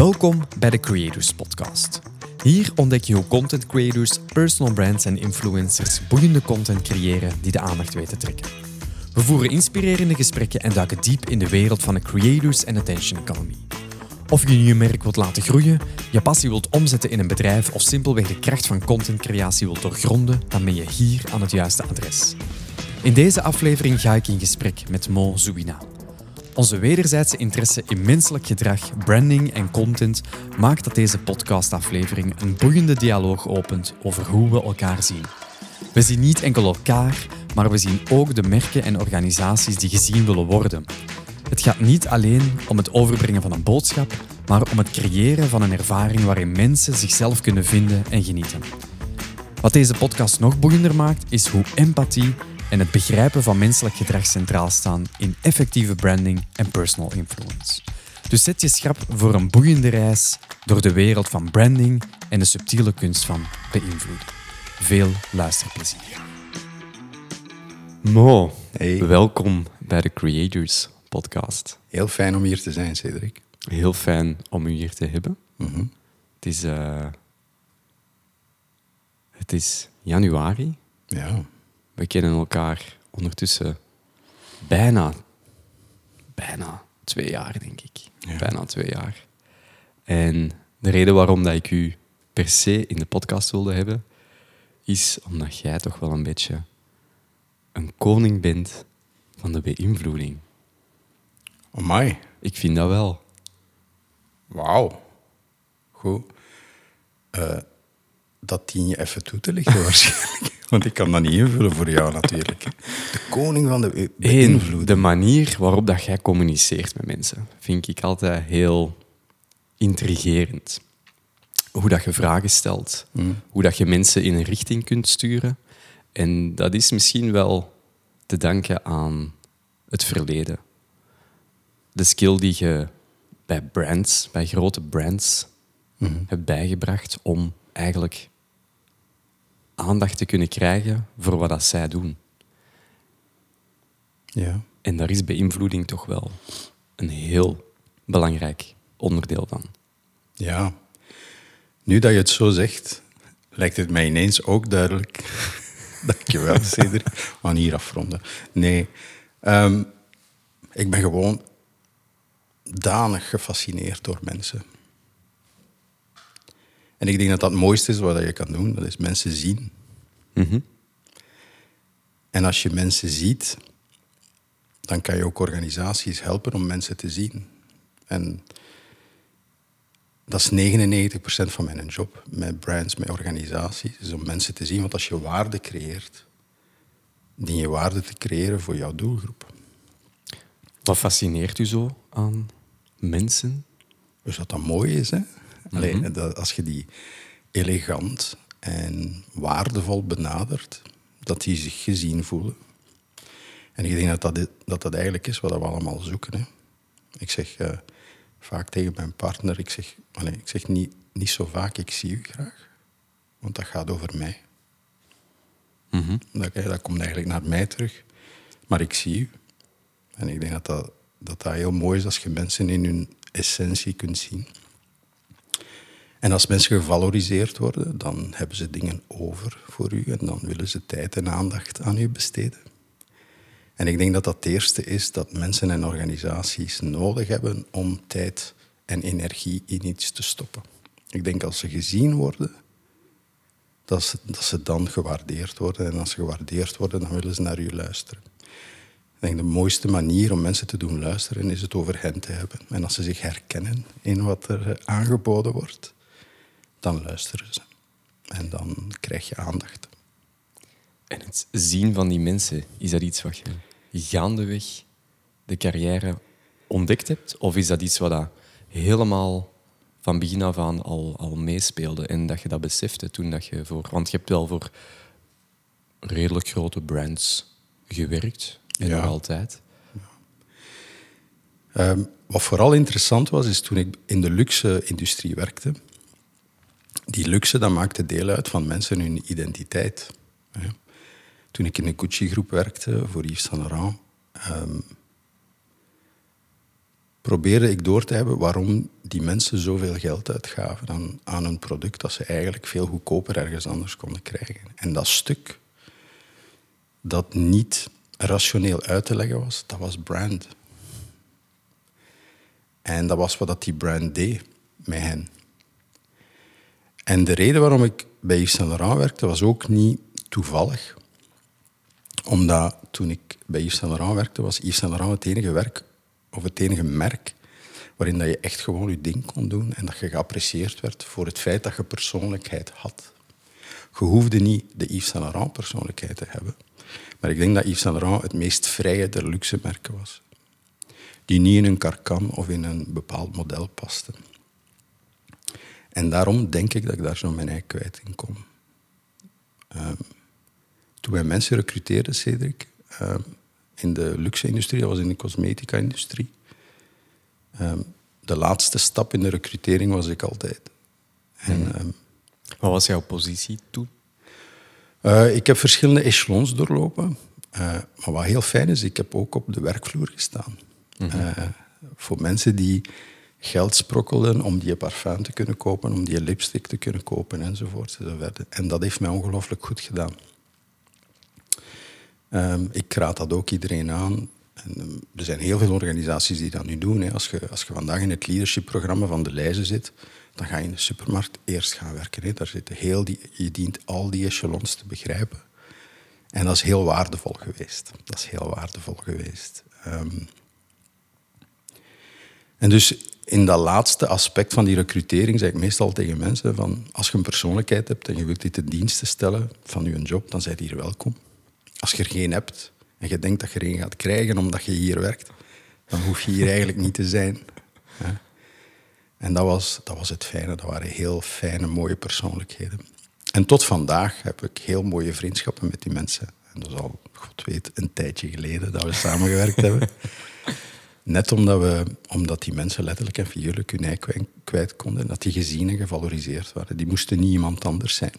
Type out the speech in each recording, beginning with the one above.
Welkom bij de Creators Podcast. Hier ontdek je hoe content creators, personal brands en influencers boeiende content creëren die de aandacht weten te trekken. We voeren inspirerende gesprekken en duiken diep in de wereld van de creators en attention economy. Of je je merk wilt laten groeien, je passie wilt omzetten in een bedrijf of simpelweg de kracht van contentcreatie wilt doorgronden, dan ben je hier aan het juiste adres. In deze aflevering ga ik in gesprek met Mo Zouina. Onze wederzijdse interesse in menselijk gedrag, branding en content maakt dat deze podcastaflevering een boeiende dialoog opent over hoe we elkaar zien. We zien niet enkel elkaar, maar we zien ook de merken en organisaties die gezien willen worden. Het gaat niet alleen om het overbrengen van een boodschap, maar om het creëren van een ervaring waarin mensen zichzelf kunnen vinden en genieten. Wat deze podcast nog boeiender maakt, is hoe empathie en het begrijpen van menselijk gedrag centraal staan in effectieve branding en personal influence. Dus zet je schrap voor een boeiende reis door de wereld van branding en de subtiele kunst van beïnvloeden. Veel luisterplezier. Mo, Hey. welkom bij de Creators Podcast. Heel fijn om hier te zijn, Cedric. Heel fijn om u hier te hebben. Mhm. Het is, eh, het is januari. Ja, We kennen elkaar ondertussen bijna, bijna twee jaar, denk ik. Ja. Bijna twee jaar. En de reden waarom dat ik u per se in de podcast wilde hebben, is omdat jij toch wel een beetje een koning bent van de beïnvloeding. amai. Ik vind dat wel. Wauw. Goed. Eh, dat dien je even toe te lichten waarschijnlijk. Want ik kan dat niet invullen voor jou natuurlijk. De koning van de beïnvloeding. de manier waarop dat jij communiceert met mensen vind ik altijd heel intrigerend. Hoe dat je vragen stelt, hoe dat je mensen in een richting kunt sturen. En dat is misschien wel te danken aan het verleden. De skill die je bij brands, bij grote brands, hebt bijgebracht om eigenlijk aandacht te kunnen krijgen voor wat dat zij doen. Ja. En daar is beïnvloeding toch wel een heel belangrijk onderdeel van. ja. Nu dat je het zo zegt, lijkt het mij ineens ook duidelijk. Dankjewel, Cedric. We gaan hier afronden. Nee. Ehm, ik ben gewoon danig gefascineerd door mensen. En ik denk dat dat het mooiste is wat je kan doen. Dat is mensen zien. En als je mensen ziet, dan kan je ook organisaties helpen om mensen te zien. En dat is 99% van mijn job met brands, met organisaties, is om mensen te zien. Want als je waarde creëert, dien je waarde te creëren voor jouw doelgroep. Wat fascineert u zo aan mensen? Dus dat dat mooi is, hè? Alleen, dat, als je die elegant en waardevol benadert, dat die zich gezien voelen. En ik denk dat dat, dat, dat eigenlijk is wat we allemaal zoeken. Hè? Ik zeg eh, vaak tegen mijn partner, ik zeg, allee, ik zeg niet, niet zo vaak, ik zie u graag. Want dat gaat over mij. dat, dat komt eigenlijk naar mij terug. Maar ik zie u. En ik denk dat dat, dat dat heel mooi is als je mensen in hun essentie kunt zien. En als mensen gevaloriseerd worden, dan hebben ze dingen over voor u en dan willen ze tijd en aandacht aan u besteden. En ik denk dat dat het eerste is dat mensen en organisaties nodig hebben om tijd en energie in iets te stoppen. Ik denk als ze gezien worden, dat ze, dat ze dan gewaardeerd worden. En als ze gewaardeerd worden, dan willen ze naar u luisteren. Ik denk de mooiste manier om mensen te doen luisteren is het over hen te hebben. En als ze zich herkennen in wat er eh, aangeboden wordt, dan luisteren ze. En dan krijg je aandacht. En het zien van die mensen, is dat iets wat je gaandeweg de carrière ontdekt hebt? Of is dat iets wat dat helemaal van begin af aan al, al meespeelde en dat je dat besefte toen dat je voor... Want je hebt wel voor redelijk grote brands gewerkt, en Ja. nog altijd. Ehm, wat vooral interessant was, is toen ik in de luxe-industrie werkte. Die luxe, dat maakte deel uit van mensen hun identiteit. Toen ik in de Gucci-groep werkte voor Yves Saint Laurent, ehm, probeerde ik door te hebben waarom die mensen zoveel geld uitgaven aan, aan een product dat ze eigenlijk veel goedkoper ergens anders konden krijgen. En dat stuk dat niet rationeel uit te leggen was, dat was brand. En dat was wat die brand deed met hen. En de reden waarom ik bij Yves Saint Laurent werkte, was ook niet toevallig. Omdat toen ik bij Yves Saint Laurent werkte, was Yves Saint Laurent het enige werk of het enige merk waarin dat je echt gewoon je ding kon doen en dat je geapprecieerd werd voor het feit dat je persoonlijkheid had. Je hoefde niet de Yves Saint Laurent persoonlijkheid te hebben, maar ik denk dat Yves Saint Laurent het meest vrije der luxe merken was. Die niet in een karkan of in een bepaald model paste. En daarom denk ik dat ik daar zo mijn ei kwijt in kom. Um, toen wij mensen recruteerden, Cedric, um, in de luxe-industrie, dat was in de cosmetica-industrie. Um, de laatste stap in de recrutering was ik altijd. En, hmm. Wat was jouw positie toen? Uh, ik heb verschillende echelons doorlopen. Uh, maar wat heel fijn is, ik heb ook op de werkvloer gestaan. Mm -hmm. uh, voor mensen die geld sprokkelden om die parfum te kunnen kopen, om die lipstick te kunnen kopen enzovoort. enzovoort. En dat heeft mij ongelooflijk goed gedaan. Um, ik raad dat ook iedereen aan. En, um, er zijn heel veel organisaties die dat nu doen. Hè. Als, je, als je vandaag in het leadership-programma van de lijzen zit, dan ga je in de supermarkt eerst gaan werken. Hè. Daar zitten heel die, je dient al die echelons te begrijpen. En dat is heel waardevol geweest. Dat is heel waardevol geweest. Um, en dus in dat laatste aspect van die recrutering zeg ik meestal tegen mensen van als je een persoonlijkheid hebt en je wilt dit ten dienste stellen van je job, dan zijt hier welkom. Als je er geen hebt en je denkt dat je er een gaat krijgen omdat je hier werkt, dan hoef je hier eigenlijk niet te zijn. En dat was, dat was het fijne. Dat waren heel fijne, mooie persoonlijkheden. En tot vandaag heb ik heel mooie vriendschappen met die mensen. En dat is al, god weet, een tijdje geleden dat we samengewerkt hebben. Net omdat, we, omdat die mensen letterlijk en figuurlijk hun ei kwijt konden. Dat die gezien en gevaloriseerd waren. Die moesten niet iemand anders zijn.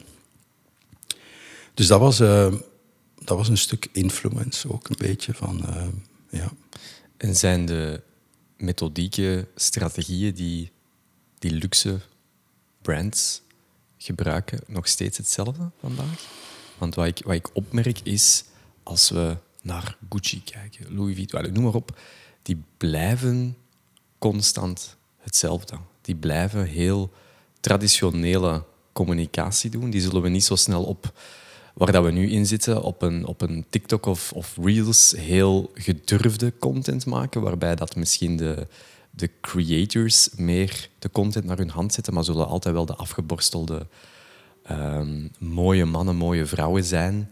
Dus dat was, uh, dat was een stuk influence ook een beetje van... Uh, ja. En zijn de methodieke strategieën die die luxe brands gebruiken nog steeds hetzelfde vandaag? Want wat ik, wat ik opmerk is, als we naar Gucci kijken, Louis Vuitton, noem maar op, die blijven constant hetzelfde. Die blijven heel traditionele communicatie doen. Die zullen we niet zo snel op waar dat we nu in zitten, op een, op een TikTok of, of Reels, heel gedurfde content maken, waarbij dat misschien de, de creators meer de content naar hun hand zetten, maar zullen altijd wel de afgeborstelde um, mooie mannen, mooie vrouwen zijn.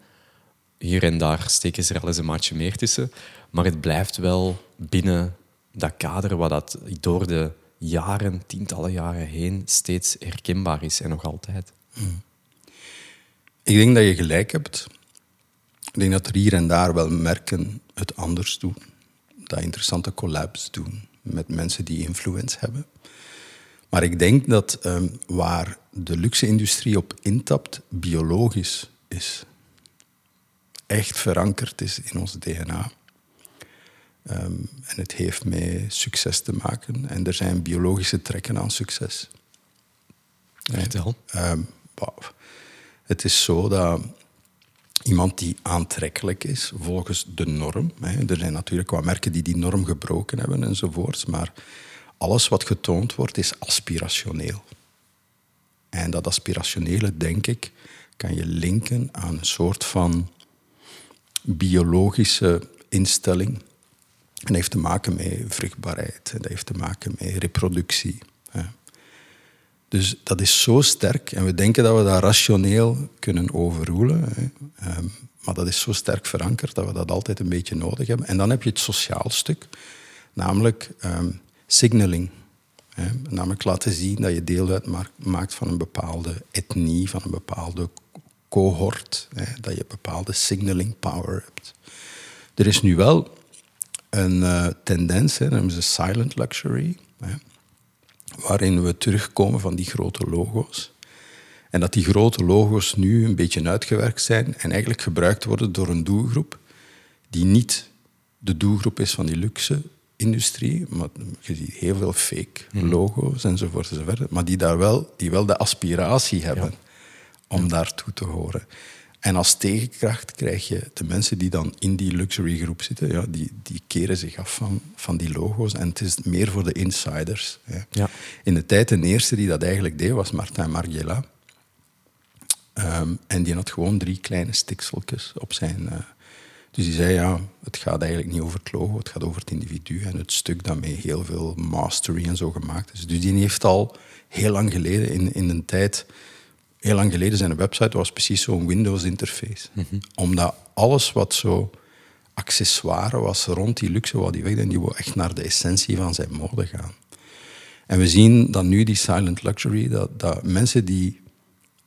Hier en daar steken ze er al eens een maatje meer tussen. Maar het blijft wel binnen dat kader wat dat door de jaren, tientallen jaren heen steeds herkenbaar is en nog altijd. Hmm. Ik denk dat je gelijk hebt. Ik denk dat er hier en daar wel merken het anders doen. Dat interessante collabs doen met mensen die influence hebben. Maar ik denk dat um, waar de luxe-industrie op intapt, biologisch is. Echt verankerd is in ons DNA. Um, en het heeft met succes te maken. En er zijn biologische trekken aan succes. Vertel. Um, wow. Het is zo dat iemand die aantrekkelijk is volgens de norm. Hè, er zijn natuurlijk wat merken die die norm gebroken hebben enzovoorts, maar alles wat getoond wordt is aspirationeel. En dat aspirationele, denk ik, kan je linken aan een soort van biologische instelling. En dat heeft te maken met vruchtbaarheid, en dat heeft te maken met reproductie. Dus dat is zo sterk en we denken dat we dat rationeel kunnen overroelen. Ehm, maar dat is zo sterk verankerd dat we dat altijd een beetje nodig hebben. En dan heb je het sociaal stuk, namelijk um, signaling. Namelijk laten zien dat je deel uitmaakt van een bepaalde etnie, van een bepaalde cohort. Dat je bepaalde signaling power hebt. Er is nu wel een uh, tendens, dat noemen ze silent luxury, waarin we terugkomen van die grote logo's. En dat die grote logo's nu een beetje uitgewerkt zijn en eigenlijk gebruikt worden door een doelgroep die niet de doelgroep is van die luxe industrie, maar je ziet heel veel fake logo's enzovoort enzovoort, maar die daar wel, die wel de aspiratie hebben om daartoe te horen. En als tegenkracht krijg je de mensen die dan in die luxury groep zitten, ja, die, die keren zich af van, van die logo's. En het is meer voor de insiders. Hè. Ja. In de tijd, de eerste die dat eigenlijk deed, was Martin Margiela. Ehm, en die had gewoon drie kleine stikseltjes op zijn... eh, dus die zei, ja, het gaat eigenlijk niet over het logo, het gaat over het individu en het stuk dat met heel veel mastery en zo gemaakt is. Dus die heeft al heel lang geleden, in, in een tijd... Heel lang geleden zijn website was precies zo'n Windows-interface. Omdat alles wat zo accessoire was rond die luxe, wat die weg, en die wou echt naar de essentie van zijn mode gaan. En we zien dan nu die silent luxury, dat, dat mensen die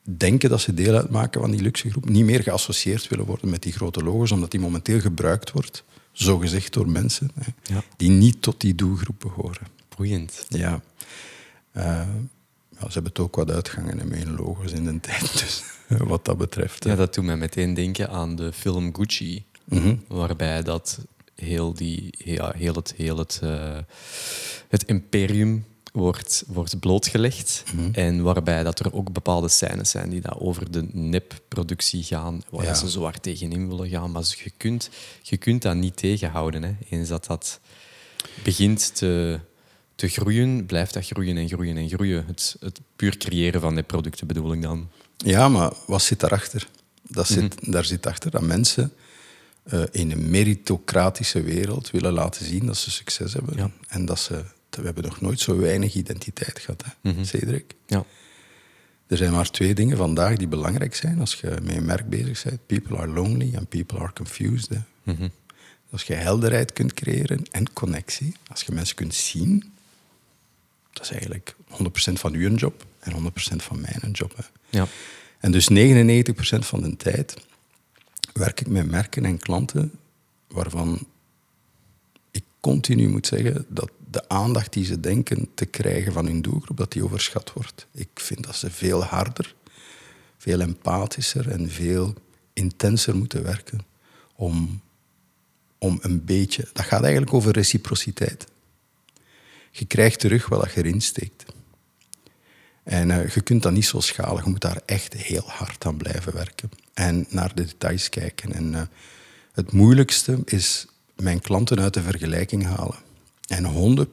denken dat ze deel uitmaken van die luxe groep, niet meer geassocieerd willen worden met die grote logos, omdat die momenteel gebruikt wordt, zogezegd door mensen, hè, Ja. die niet tot die doelgroep behoren. Boeiend. Ja. Eh, ja, ze hebben het ook wat uitgangen met hun logo's in de tijd, dus wat dat betreft. Ja, dat doet mij meteen denken aan de film Gucci, Mhm. waarbij dat heel, die, ja, heel het, heel het, eh, het imperium wordt, wordt blootgelegd. En waarbij dat er ook bepaalde scènes zijn die dat over de nepproductie gaan, waar Ja. ze zo hard tegenin willen gaan. Maar je kunt, je kunt dat niet tegenhouden. Hè. Eens dat dat begint te, te groeien, blijft dat groeien en groeien en groeien. Het, het puur creëren van die producten bedoel ik dan. Ja, maar wat zit daarachter? Dat zit, Daar zit achter dat mensen eh, in een meritocratische wereld willen laten zien dat ze succes hebben. Ja. En dat ze... We hebben nog nooit zo weinig identiteit gehad, hè, Cedric. Ja. Er zijn maar twee dingen vandaag die belangrijk zijn als je met een merk bezig bent. People are lonely and people are confused. Hè. Als je helderheid kunt creëren en connectie, als je mensen kunt zien, dat is eigenlijk 100% van uw job en 100% van mijn job. Hè. Ja. En dus 99% van de tijd werk ik met merken en klanten waarvan ik continu moet zeggen dat de aandacht die ze denken te krijgen van hun doelgroep, dat die overschat wordt. Ik vind dat ze veel harder, veel empathischer en veel intenser moeten werken om, om een beetje... Dat gaat eigenlijk over reciprociteit. Je krijgt terug wat je erin steekt. En eh, je kunt dat niet zo schalen. Je moet daar echt heel hard aan blijven werken. En naar de details kijken. En eh, het moeilijkste is mijn klanten uit de vergelijking halen. En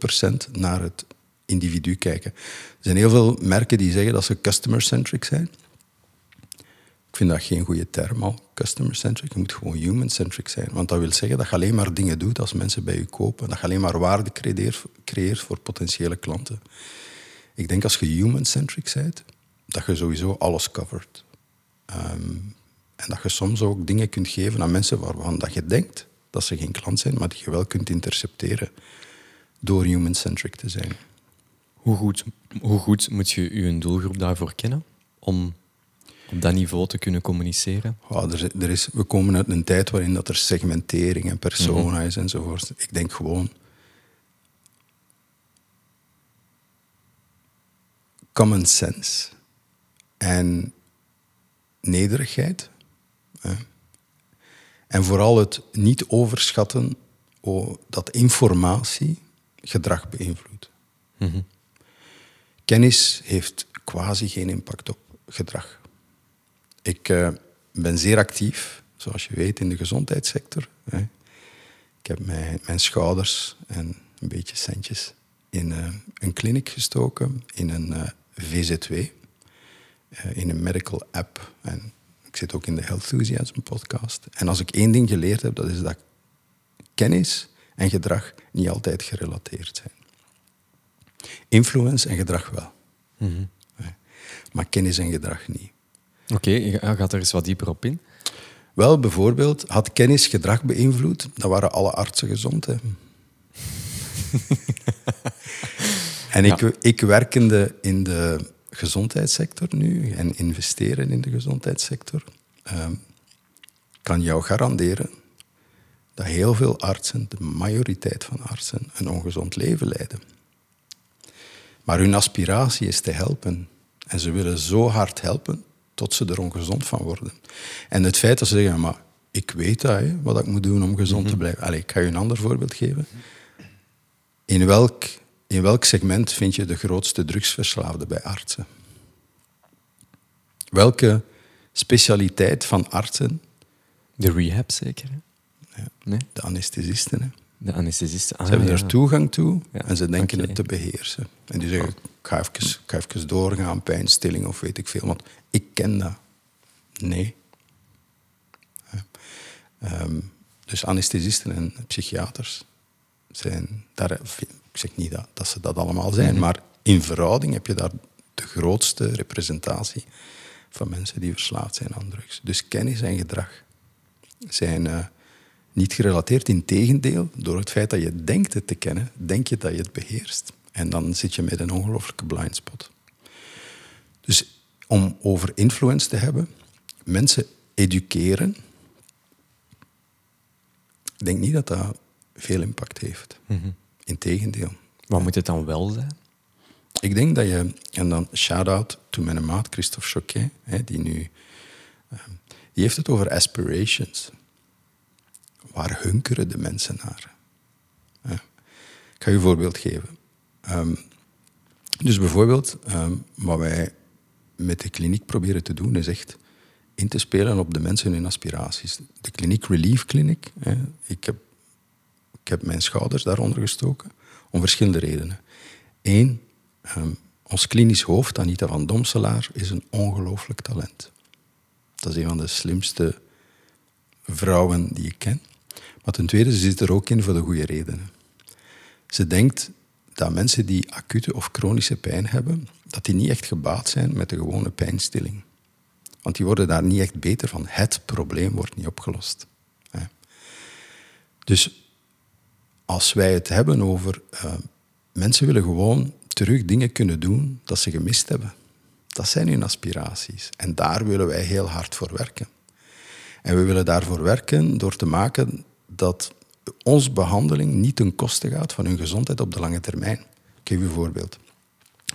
100% naar het individu kijken. Er zijn heel veel merken die zeggen dat ze customer-centric zijn. Vind dat geen goede term al, customer-centric. Je moet gewoon human-centric zijn. Want dat wil zeggen dat je alleen maar dingen doet als mensen bij je kopen. Dat je alleen maar waarde creëert, creëert voor potentiële klanten. Ik denk als je human-centric bent, dat je sowieso alles covert. Ehm, en dat je soms ook dingen kunt geven aan mensen waarvan dat je denkt dat ze geen klant zijn, maar die je wel kunt intercepteren door human-centric te zijn. Hoe goed, hoe goed moet je je doelgroep daarvoor kennen om op dat niveau te kunnen communiceren? Ja, er, er is, we komen uit een tijd waarin dat er segmentering en persona is enzovoort. Ik denk gewoon... Common sense. En nederigheid. hè. En vooral het niet overschatten oh, dat informatie gedrag beïnvloedt. Kennis heeft quasi geen impact op gedrag. Ik eh, ben zeer actief, zoals je weet, in de gezondheidssector. Hè. Ik heb mijn, mijn schouders en een beetje centjes in eh, een kliniek gestoken, in een eh, VZW, in een medical app. En ik zit ook in de Health Enthusiasm podcast. En als ik één ding geleerd heb, dat is dat kennis en gedrag niet altijd gerelateerd zijn. Influence en gedrag wel. Hè. Maar kennis en gedrag niet. Oké, je gaat er eens wat dieper op in. Wel, bijvoorbeeld, had kennis gedrag beïnvloed, dan waren alle artsen gezond. Hè. en ik, ik werkende in de gezondheidssector nu en investeren in de gezondheidssector, ehm, kan jou garanderen dat heel veel artsen, de majoriteit van artsen, een ongezond leven leiden. Maar hun aspiratie is te helpen. En ze willen zo hard helpen tot ze er ongezond van worden. En het feit dat ze zeggen, maar ik weet dat, hè, wat ik moet doen om gezond te blijven. Allee, ik ga je een ander voorbeeld geven. in welk, in welk segment vind je de grootste drugsverslaafden bij artsen? Welke specialiteit van artsen? De rehab zeker? Ja, Nee? de anesthesisten. Hè? De anesthesisten. Ah, Ze hebben ja. er toegang toe Ja, en ze denken het te beheersen. En die zeggen, ik ga even, ik ga even doorgaan, pijnstilling of weet ik veel. Want ik ken dat. Nee. Ehm, dus anesthesisten en psychiaters zijn daar... Ik zeg niet dat, dat ze dat allemaal zijn, Mhm. maar in verhouding heb je daar de grootste representatie van mensen die verslaafd zijn aan drugs. Dus kennis en gedrag zijn eh, niet gerelateerd. Integendeel, door het feit dat je denkt het te kennen, denk je dat je het beheerst. En dan zit je met een ongelooflijke blind spot. Dus om over influence te hebben, mensen educeren, ik denk niet dat dat veel impact heeft. Mhm. Integendeel. Wat moet het dan wel zijn? Ik denk dat je, en dan shout-out to mijn maat Christophe Choquet, hè, die nu, eh, die heeft het over aspirations. Waar hunkeren de mensen naar? Hè. Ik ga je een voorbeeld geven. Ehm, dus bijvoorbeeld, ehm, wat wij met de kliniek proberen te doen, is echt in te spelen op de mensen hun aspiraties. De kliniek Relief Clinic, ik, heb, ik heb mijn schouders daaronder gestoken, om verschillende redenen. Eén, ehm, ons klinisch hoofd, Anita van Domselaar, is een ongelooflijk talent. Dat is een van de slimste vrouwen die ik ken. Maar ten tweede, ze zit er ook in voor de goede redenen. Ze denkt dat mensen die acute of chronische pijn hebben, dat die niet echt gebaat zijn met de gewone pijnstilling. Want die worden daar niet echt beter van. Het probleem wordt niet opgelost. Dus als wij het hebben over eh, mensen willen gewoon terug dingen kunnen doen dat ze gemist hebben. Dat zijn hun aspiraties. En daar willen wij heel hard voor werken. En we willen daarvoor werken door te maken dat onze behandeling niet ten koste gaat van hun gezondheid op de lange termijn. Ik geef u een voorbeeld.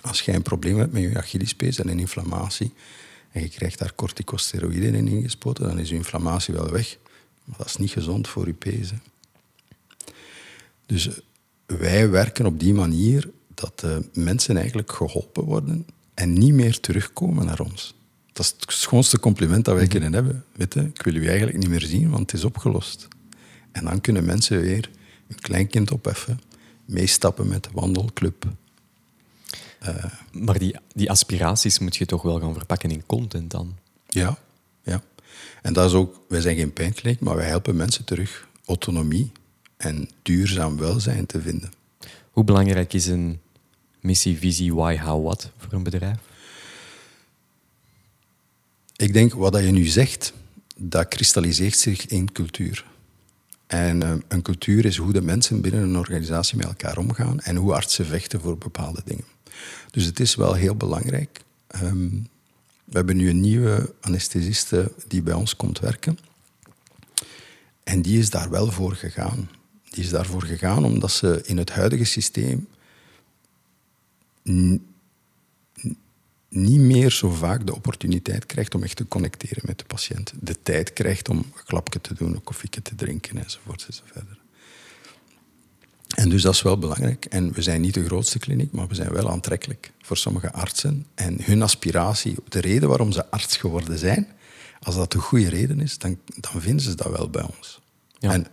Als jij een probleem hebt met je Achillespees en een inflammatie, en je krijgt daar corticosteroïden in ingespoten, dan is je inflammatie wel weg. Maar dat is niet gezond voor je pees. hè. Dus eh, wij werken op die manier dat eh, mensen eigenlijk geholpen worden en niet meer terugkomen naar ons. Dat is het schoonste compliment dat wij kunnen hebben. Weet je, ik wil u eigenlijk niet meer zien, want het is opgelost. En dan kunnen mensen weer hun kleinkind opheffen, meestappen met de wandelclub. Maar die, die aspiraties moet je toch wel gaan verpakken in content dan? Ja, ja. En dat is ook, wij zijn geen pijnkliniek, maar wij helpen mensen terug autonomie en duurzaam welzijn te vinden. Hoe belangrijk is een missie, visie, why, how, what voor een bedrijf? Ik denk, wat je nu zegt, dat kristalliseert zich in cultuur. En eh, een cultuur is hoe de mensen binnen een organisatie met elkaar omgaan en hoe artsen vechten voor bepaalde dingen. Dus het is wel heel belangrijk. Ehm, we hebben nu een nieuwe anesthesiste die bij ons komt werken. En die is daar wel voor gegaan. Die is daarvoor gegaan omdat ze in het huidige systeem niet meer zo vaak de opportuniteit krijgt om echt te connecteren met de patiënt. De tijd krijgt om een klapje te doen, een koffietje te drinken enzovoort enzovoort. En dus dat is wel belangrijk. En we zijn niet de grootste kliniek, maar we zijn wel aantrekkelijk voor sommige artsen. En hun aspiratie, de reden waarom ze arts geworden zijn, als dat de goede reden is, dan, dan vinden ze dat wel bij ons. Ja. En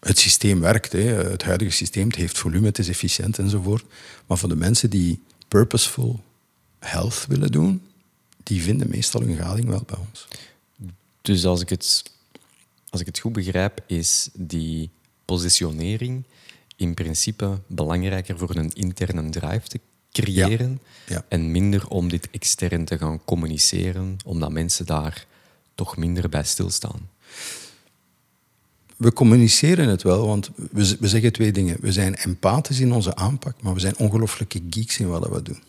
het systeem werkt, hè. het huidige systeem het heeft volume, het is efficiënt enzovoort. Maar voor de mensen die purposeful health willen doen, die vinden meestal hun gading wel bij ons. Dus als ik het, als ik het goed begrijp, is die positionering in principe belangrijker voor een interne drive te creëren Ja. en minder om dit extern te gaan communiceren, omdat mensen daar toch minder bij stilstaan. We communiceren het wel, want we, we zeggen twee dingen. We zijn empathisch in onze aanpak, maar we zijn ongelooflijke geeks in wat we doen.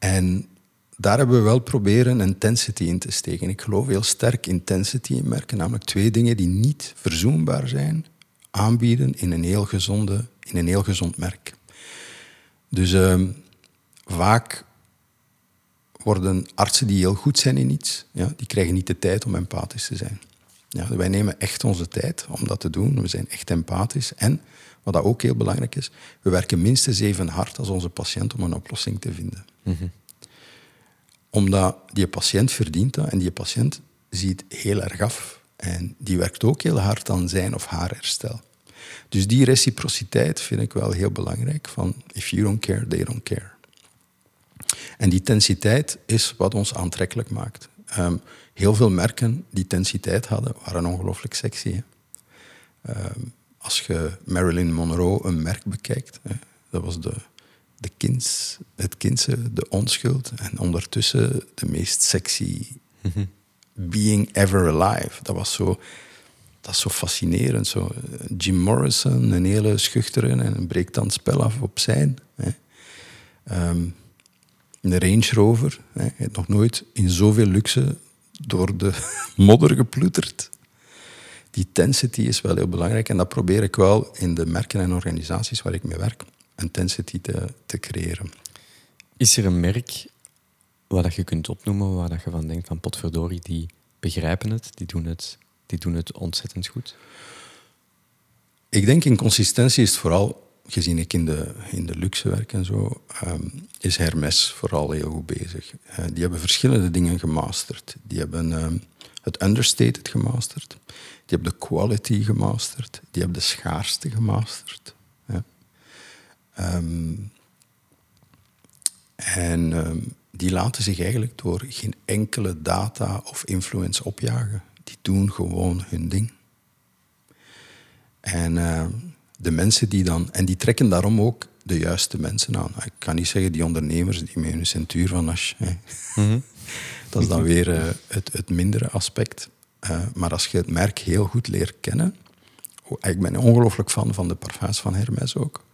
En daar hebben we wel proberen intensity in te steken. Ik geloof heel sterk intensity in merken, namelijk twee dingen die niet verzoenbaar zijn, aanbieden in een heel, gezonde, in een heel gezond merk. Dus ehm, vaak worden artsen die heel goed zijn in iets, ja, die krijgen niet de tijd om empathisch te zijn. Ja, wij nemen echt onze tijd om dat te doen. We zijn echt empathisch. En, wat dat ook heel belangrijk is, we werken minstens even hard als onze patiënt om een oplossing te vinden. Omdat die patiënt verdient dat en die patiënt ziet heel erg af. En die werkt ook heel hard aan zijn of haar herstel. Dus die reciprociteit vind ik wel heel belangrijk. Van if you don't care, they don't care. En die tensiteit is wat ons aantrekkelijk maakt. Ehm, heel veel merken die tensiteit hadden, waren ongelooflijk sexy. Hè? Als je Marilyn Monroe een merk bekijkt, hè, dat was de, de kinds, het kindse, de onschuld. En ondertussen de meest sexy being ever alive. Dat was zo, dat is zo fascinerend. Zo. Jim Morrison, een hele schuchtere en breekt dan het spel af op zijn. Hè. Ehm, een Range Rover. Hè. Nog nooit in zoveel luxe door de modder geploeterd. Die tensity is wel heel belangrijk en dat probeer ik wel in de merken en organisaties waar ik mee werk, een tensity te, te creëren. Is er een merk waar dat je kunt opnoemen, waar dat je van denkt van potverdorie, die begrijpen het, die doen het, die doen het ontzettend goed? Ik denk in consistentie is het vooral, gezien ik in de, in de luxe werk en zo, ehm, is Hermes vooral heel goed bezig. Eh, die hebben verschillende dingen gemasterd. Die hebben ehm, het understated gemasterd, die hebben de quality gemasterd, die hebben de schaarste gemasterd. Ja. Ehm, en ehm, die laten zich eigenlijk door geen enkele data of influence opjagen. Die doen gewoon hun ding. En ehm, de mensen die dan... En die trekken daarom ook de juiste mensen aan. Ik kan niet zeggen die ondernemers die met hun centuur van Asch... hè. Dat is dan weer eh, het, het mindere aspect. Eh, maar als je het merk heel goed leert kennen... Ik ben ongelooflijk fan van de parfums van Hermes ook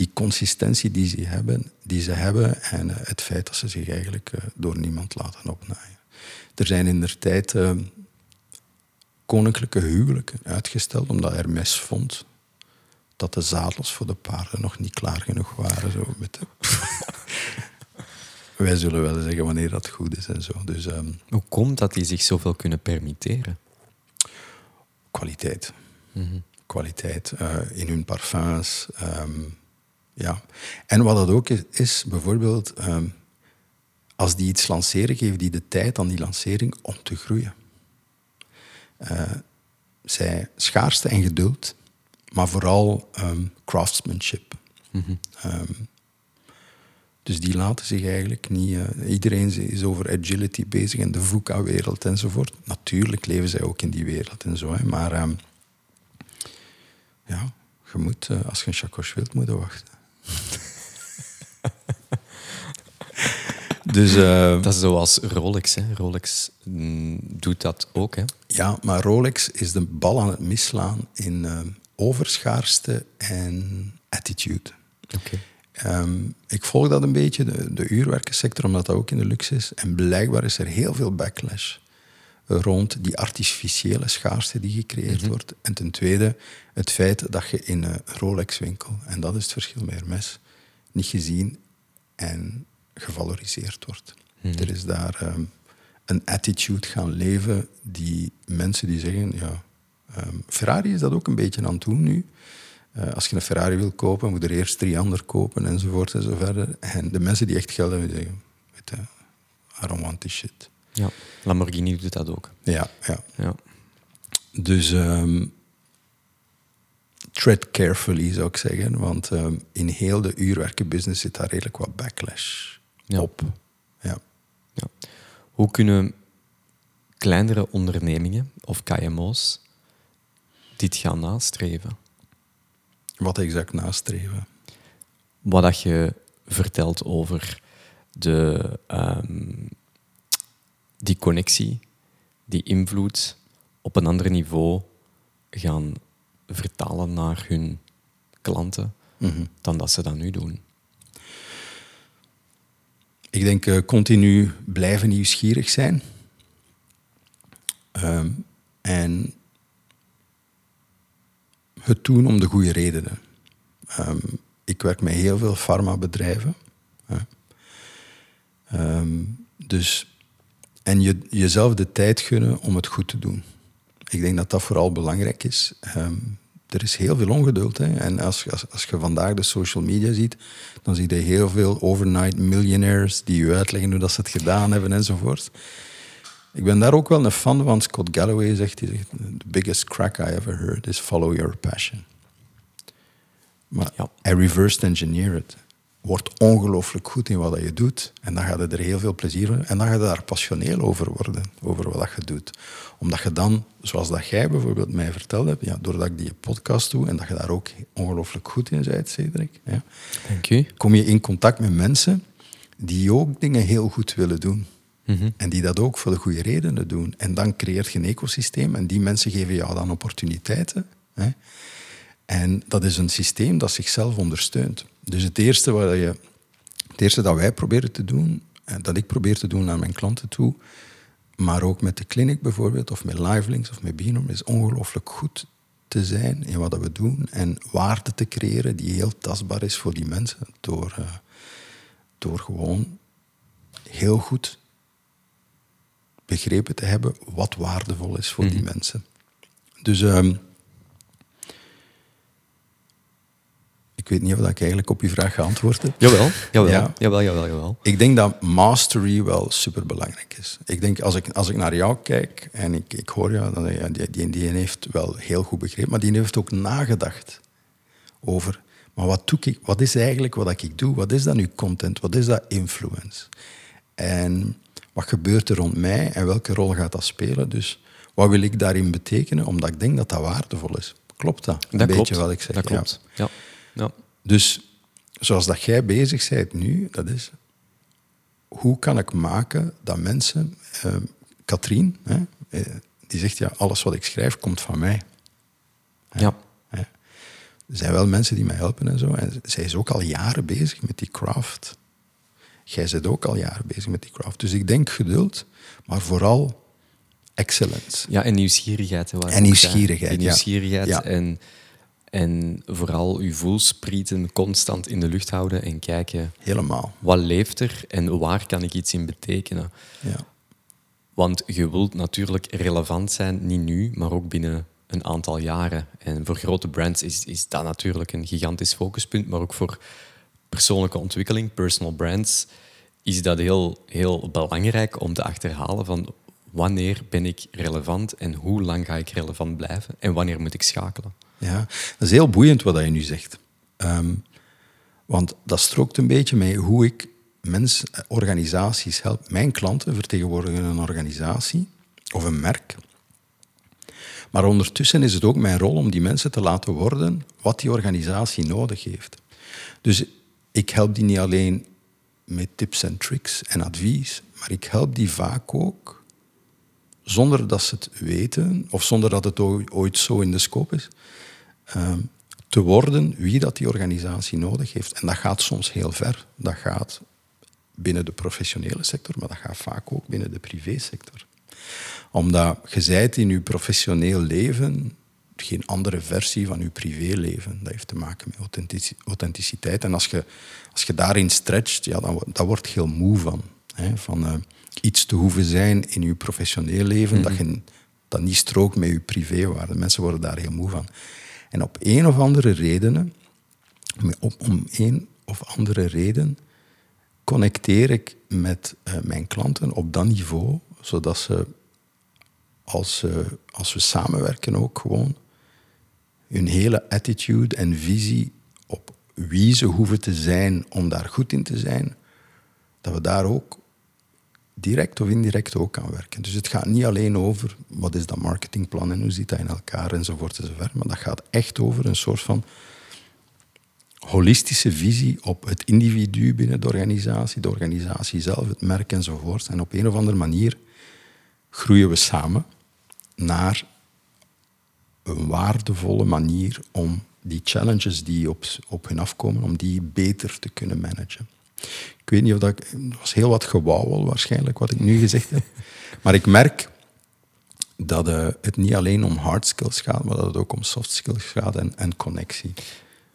die consistentie die ze hebben, die ze hebben en eh, het feit dat ze zich eigenlijk eh, door niemand laten opnaaien. Er zijn in der tijd eh, koninklijke huwelijken uitgesteld omdat Hermes vond dat de zadels voor de paarden nog niet klaar genoeg waren. Zo met de Wij zullen wel zeggen wanneer dat goed is en zo. Dus ehm, Hoe komt dat die zich zoveel kunnen permitteren? kwaliteit. Kwaliteit eh, in hun parfums. ehm, ja. En wat dat ook is, is bijvoorbeeld, ehm, als die iets lanceren, geven die de tijd aan die lancering om te groeien. Eh, zij schaarste en geduld, maar vooral craftsmanship. Ehm, dus die laten zich eigenlijk niet... eh, iedereen is over agility bezig en de VUCA-wereld enzovoort. Natuurlijk leven zij ook in die wereld en zo. Hè, maar ehm, ja, je moet, eh, als je een chakos wilt, moeten wachten. dus eh, Dat is zoals Rolex. Hè. Rolex mm, doet dat ook. Hè. ja, maar Rolex is de bal aan het misslaan in overschaarste en attitude. Oké. Ehm, ik volg dat een beetje, de, de uurwerkensector, omdat dat ook in de luxe is. En blijkbaar is er heel veel backlash rond die artificiële schaarste die gecreëerd wordt. En ten tweede het feit dat je in een Rolex-winkel, en dat is het verschil met Hermes, niet gezien en gevaloriseerd wordt. Er is daar ehm, een attitude gaan leven die mensen die zeggen, ja, ehm, Ferrari is dat ook een beetje aan het doen nu. Eh, als je een Ferrari wil kopen, moet je er eerst drie andere kopen enzovoort en zo verder. En de mensen die echt geld hebben, die zeggen, weet je, I don't want this shit. Ja. Lamborghini doet dat ook. Ja, ja. Ja. Dus ehm, tread carefully zou ik zeggen, want ehm, in heel de uurwerkenbusiness zit daar redelijk wat backlash Ja. op. Ja. Ja. Hoe kunnen kleinere ondernemingen of KMO's dit gaan nastreven? Wat exact nastreven. Wat dat je vertelt over de, ehm, die connectie, die invloed op een ander niveau gaan vertalen naar hun klanten Mhm. dan dat ze dat nu doen. Ik denk eh, continu blijven nieuwsgierig zijn. Ehm, en het doen om de goede redenen. Ehm, ik werk met heel veel farmabedrijven. Ehm, dus, en je, jezelf de tijd gunnen om het goed te doen. Ik denk dat dat vooral belangrijk is. Ehm, er is heel veel ongeduld. Hè? En als, als, als je vandaag de social media ziet, dan zie je heel veel overnight millionaires die je uitleggen hoe dat ze het gedaan hebben enzovoort. Ik ben daar ook wel een fan van. Scott Galloway zegt, hij zegt, the biggest crack I ever heard is follow your passion. Maar Ja. I reversed engineer it. Word ongelooflijk goed in wat je doet. En dan gaat je er heel veel plezier van. En dan ga je daar passioneel over worden, over wat je doet. Omdat je dan, zoals dat jij bijvoorbeeld mij verteld hebt, ja, doordat ik die podcast doe en dat je daar ook ongelooflijk goed in bent, Cedric, ja, Dank u. kom je in contact met mensen die ook dingen heel goed willen doen. Mhm. En die dat ook voor de goede redenen doen. En dan creëert je een ecosysteem en die mensen geven jou dan opportuniteiten. Hè. En dat is een systeem dat zichzelf ondersteunt. Dus het eerste, wat je, het eerste dat wij proberen te doen, en dat ik probeer te doen naar mijn klanten toe, maar ook met de clinic bijvoorbeeld, of met Livelinks of met Binom, is ongelooflijk goed te zijn in wat we doen en waarde te creëren die heel tastbaar is voor die mensen. Door, eh, door gewoon heel goed begrepen te hebben wat waardevol is voor die mensen. Dus ehm, ik weet niet of ik eigenlijk op uw vraag geantwoord heb. Jawel, jawel, Ja. jawel, jawel, jawel. Ik denk dat mastery wel superbelangrijk is. Ik denk, als ik, als ik naar jou kijk en ik, ik hoor jou, dan, ja, die, die, die heeft wel heel goed begrepen, maar die heeft ook nagedacht over, maar wat, doe ik, wat is eigenlijk wat ik doe? Wat is dat nu content? Wat is dat influence? En wat gebeurt er rond mij en welke rol gaat dat spelen? Dus wat wil ik daarin betekenen? Omdat ik denk dat dat waardevol is. Klopt dat? Een Dat beetje klopt. wat ik zeg. Dat klopt. Ja. Ja. Dus zoals dat jij bezig bent nu, dat is hoe kan ik maken dat mensen, eh, Katrien, hè, eh, die zegt ja, alles wat ik schrijf komt van mij. Ja. Hè. Er zijn wel mensen die mij helpen en zo. En zij is ook al jaren bezig met die craft. Jij bent ook al jaren bezig met die craft. Dus ik denk geduld, maar vooral excellence. Ja, en nieuwsgierigheid. hè, En nieuwsgierigheid, nieuwsgierigheid Ja. en, en vooral uw voelsprieten constant in de lucht houden en kijken Helemaal. wat leeft er en waar kan ik iets in betekenen. Ja. Want je wilt natuurlijk relevant zijn, niet nu, maar ook binnen een aantal jaren. En voor grote brands is, is dat natuurlijk een gigantisch focuspunt, maar ook voor persoonlijke ontwikkeling, personal brands, is dat heel, heel belangrijk om te achterhalen van wanneer ben ik relevant en hoe lang ga ik relevant blijven en wanneer moet ik schakelen. Ja, dat is heel boeiend wat je nu zegt. Ehm, want dat strookt een beetje met hoe ik mensen, eh, organisaties help. Mijn klanten vertegenwoordigen een organisatie of een merk. Maar ondertussen is het ook mijn rol om die mensen te laten worden wat die organisatie nodig heeft. Dus ik help die niet alleen met tips en tricks en advies, maar ik help die vaak ook zonder dat ze het weten of zonder dat het ooit- zo in de scope is, ehm, te worden wie dat die organisatie nodig heeft. En dat gaat soms heel ver. Dat gaat binnen de professionele sector, maar dat gaat vaak ook binnen de privésector. Omdat je zijt in je professioneel leven geen andere versie van je privéleven. Dat heeft te maken met authentici- authenticiteit. En als je, als je daarin stretcht, ja, dan, wo- daar word je heel moe van. Hè? Van eh, iets te hoeven zijn in je professioneel leven dat, je, dat niet strookt met je privéwaarde. Mensen worden daar heel moe van. En op een of andere redenen, om- een of andere reden, connecteer ik met eh, mijn klanten op dat niveau, zodat ze als, als we samenwerken ook gewoon hun hele attitude en visie op wie ze hoeven te zijn om daar goed in te zijn, dat we daar ook direct of indirect ook aan werken. Dus het gaat niet alleen over wat is dat marketingplan en hoe zit dat in elkaar enzovoort enzovoort, maar dat gaat echt over een soort van holistische visie op het individu binnen de organisatie, de organisatie zelf, het merk enzovoort. En op een of andere manier groeien we samen naar een waardevolle manier om die challenges die op, op hun afkomen, om die beter te kunnen managen. Ik weet niet of dat... ik- Het was heel wat gewauwel waarschijnlijk, wat ik nu gezegd heb. Maar ik merk dat eh, het niet alleen om hard skills gaat, maar dat het ook om soft skills gaat en, en connectie.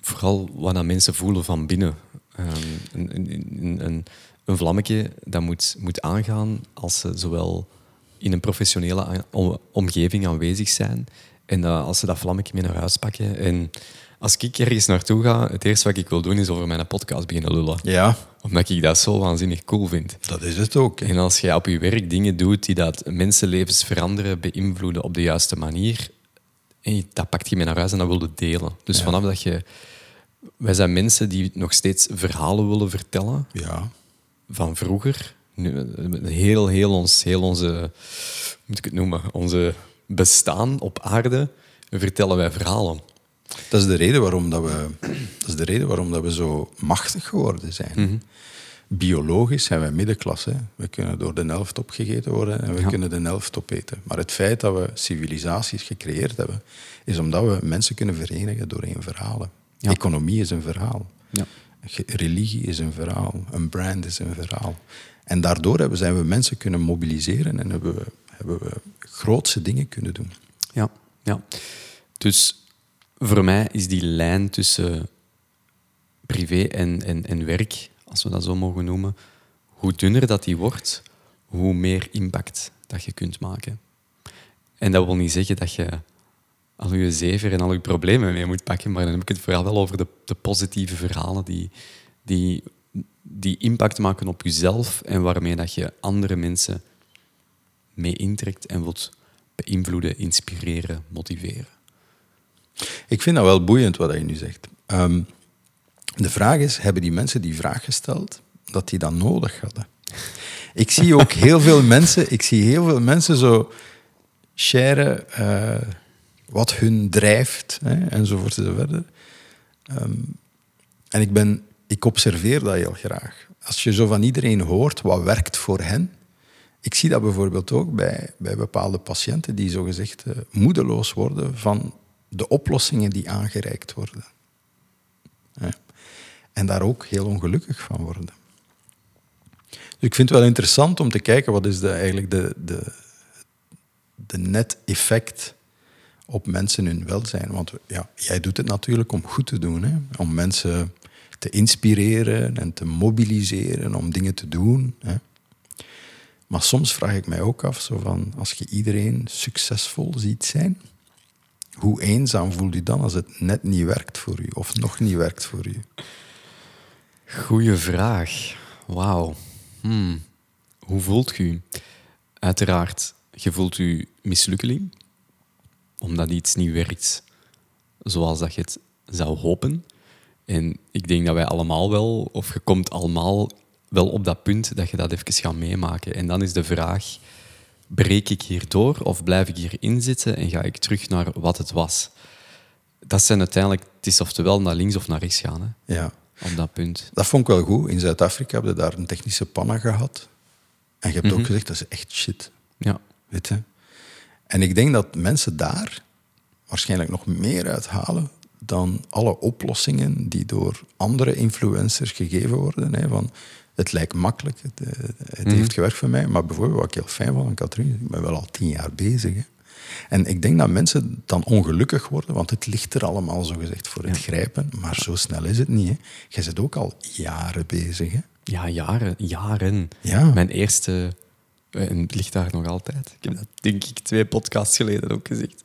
Vooral wat mensen voelen van binnen. Ehm, een, een, een, een, vlammetje dat moet, moet aangaan als ze zowel in een professionele omgeving aanwezig zijn. En dat als ze dat vlammetje mee naar huis pakken. En als ik ergens naartoe ga, het eerste wat ik wil doen is over mijn podcast beginnen lullen. Ja, Omdat ik dat zo waanzinnig cool vind. dat is het ook. hè. En als je op je werk dingen doet die dat mensenlevens veranderen, beïnvloeden op de juiste manier, hey, dat pakt je mee naar huis en dat wil je delen. Dus vanaf dat je... Wij zijn mensen die nog steeds verhalen willen vertellen Ja, van vroeger. Nu, heel, heel, ons, heel onze, hoe moet ik het noemen, onze bestaan op aarde vertellen wij verhalen. dat is de reden waarom, dat we, dat is de reden waarom dat we zo machtig geworden zijn. Biologisch zijn wij middenklasse. We kunnen door de helft opgegeten worden en we Ja. kunnen de helft opeten. Maar het feit dat we civilisaties gecreëerd hebben, is omdat we mensen kunnen verenigen door één verhaal. Ja. Economie is een verhaal. Ja. Religie is een verhaal. Een brand is een verhaal. En daardoor hebben, zijn we mensen kunnen mobiliseren en hebben we, hebben we grootse dingen kunnen doen. Ja, ja. Dus voor mij is die lijn tussen privé en, en, en werk, als we dat zo mogen noemen, hoe dunner dat die wordt, hoe meer impact dat je kunt maken. En dat wil niet zeggen dat je al je zever en al je problemen mee moet pakken, maar dan heb ik het vooral wel over de, de positieve verhalen die, die, die impact maken op jezelf en waarmee dat je andere mensen mee intrekt en wilt beïnvloeden, inspireren, motiveren. Ik vind dat wel boeiend wat je nu zegt. Ehm, de vraag is, hebben die mensen die vraag gesteld, dat die dat nodig hadden? Ik zie ook heel veel mensen, ik zie heel veel mensen zo sharen eh, wat hun drijft, hè, enzovoort enzovoort. Ehm, en ik, ben, ik observeer dat heel graag. Als je zo van iedereen hoort wat werkt voor hen, ik zie dat bijvoorbeeld ook bij, bij bepaalde patiënten die zogezegd eh, moedeloos worden van de oplossingen die aangereikt worden. En daar ook heel ongelukkig van worden. Dus ik vind het wel interessant om te kijken wat is de, eigenlijk de, de, de net effect op mensen hun welzijn. Want ja, jij doet het natuurlijk om goed te doen. Hè? Om mensen te inspireren en te mobiliseren om dingen te doen. Hè? Maar soms vraag ik mij ook af, zo van, als je iedereen succesvol ziet zijn, hoe eenzaam voelt u dan als het net niet werkt voor u of nog niet werkt voor u? Goeie vraag. Wauw. Hmm. Hoe voelt u? Uiteraard, je voelt u mislukkeling, omdat iets niet werkt zoals dat je het zou hopen. En ik denk dat wij allemaal wel, of je komt allemaal wel op dat punt dat je dat even gaat meemaken. En dan is de vraag, breek ik hier door of blijf ik hierin zitten en ga ik terug naar wat het was? Dat zijn uiteindelijk, het is oftewel naar links of naar rechts gaan, hè, Ja, op dat punt. dat vond ik wel goed. In Zuid-Afrika hebben we daar een technische panna gehad. En je hebt ook gezegd, dat is echt shit. Ja. Weet je? En ik denk dat mensen daar waarschijnlijk nog meer uithalen dan alle oplossingen die door andere influencers gegeven worden. Hè, van, het lijkt makkelijk, het, eh, het heeft gewerkt voor mij. Maar bijvoorbeeld, wat ik heel fijn vond aan Katrien, ik ben wel al tien jaar bezig. Hè. En ik denk dat mensen dan ongelukkig worden, want het ligt er allemaal zo gezegd voor het grijpen. Maar zo snel is het niet. Hè. Jij bent ook al jaren bezig. Hè. Ja, jaren. Jaren. Ja. Mijn eerste... eh, En het ligt daar nog altijd. Ik heb dat, denk ik, twee podcasts geleden ook gezegd.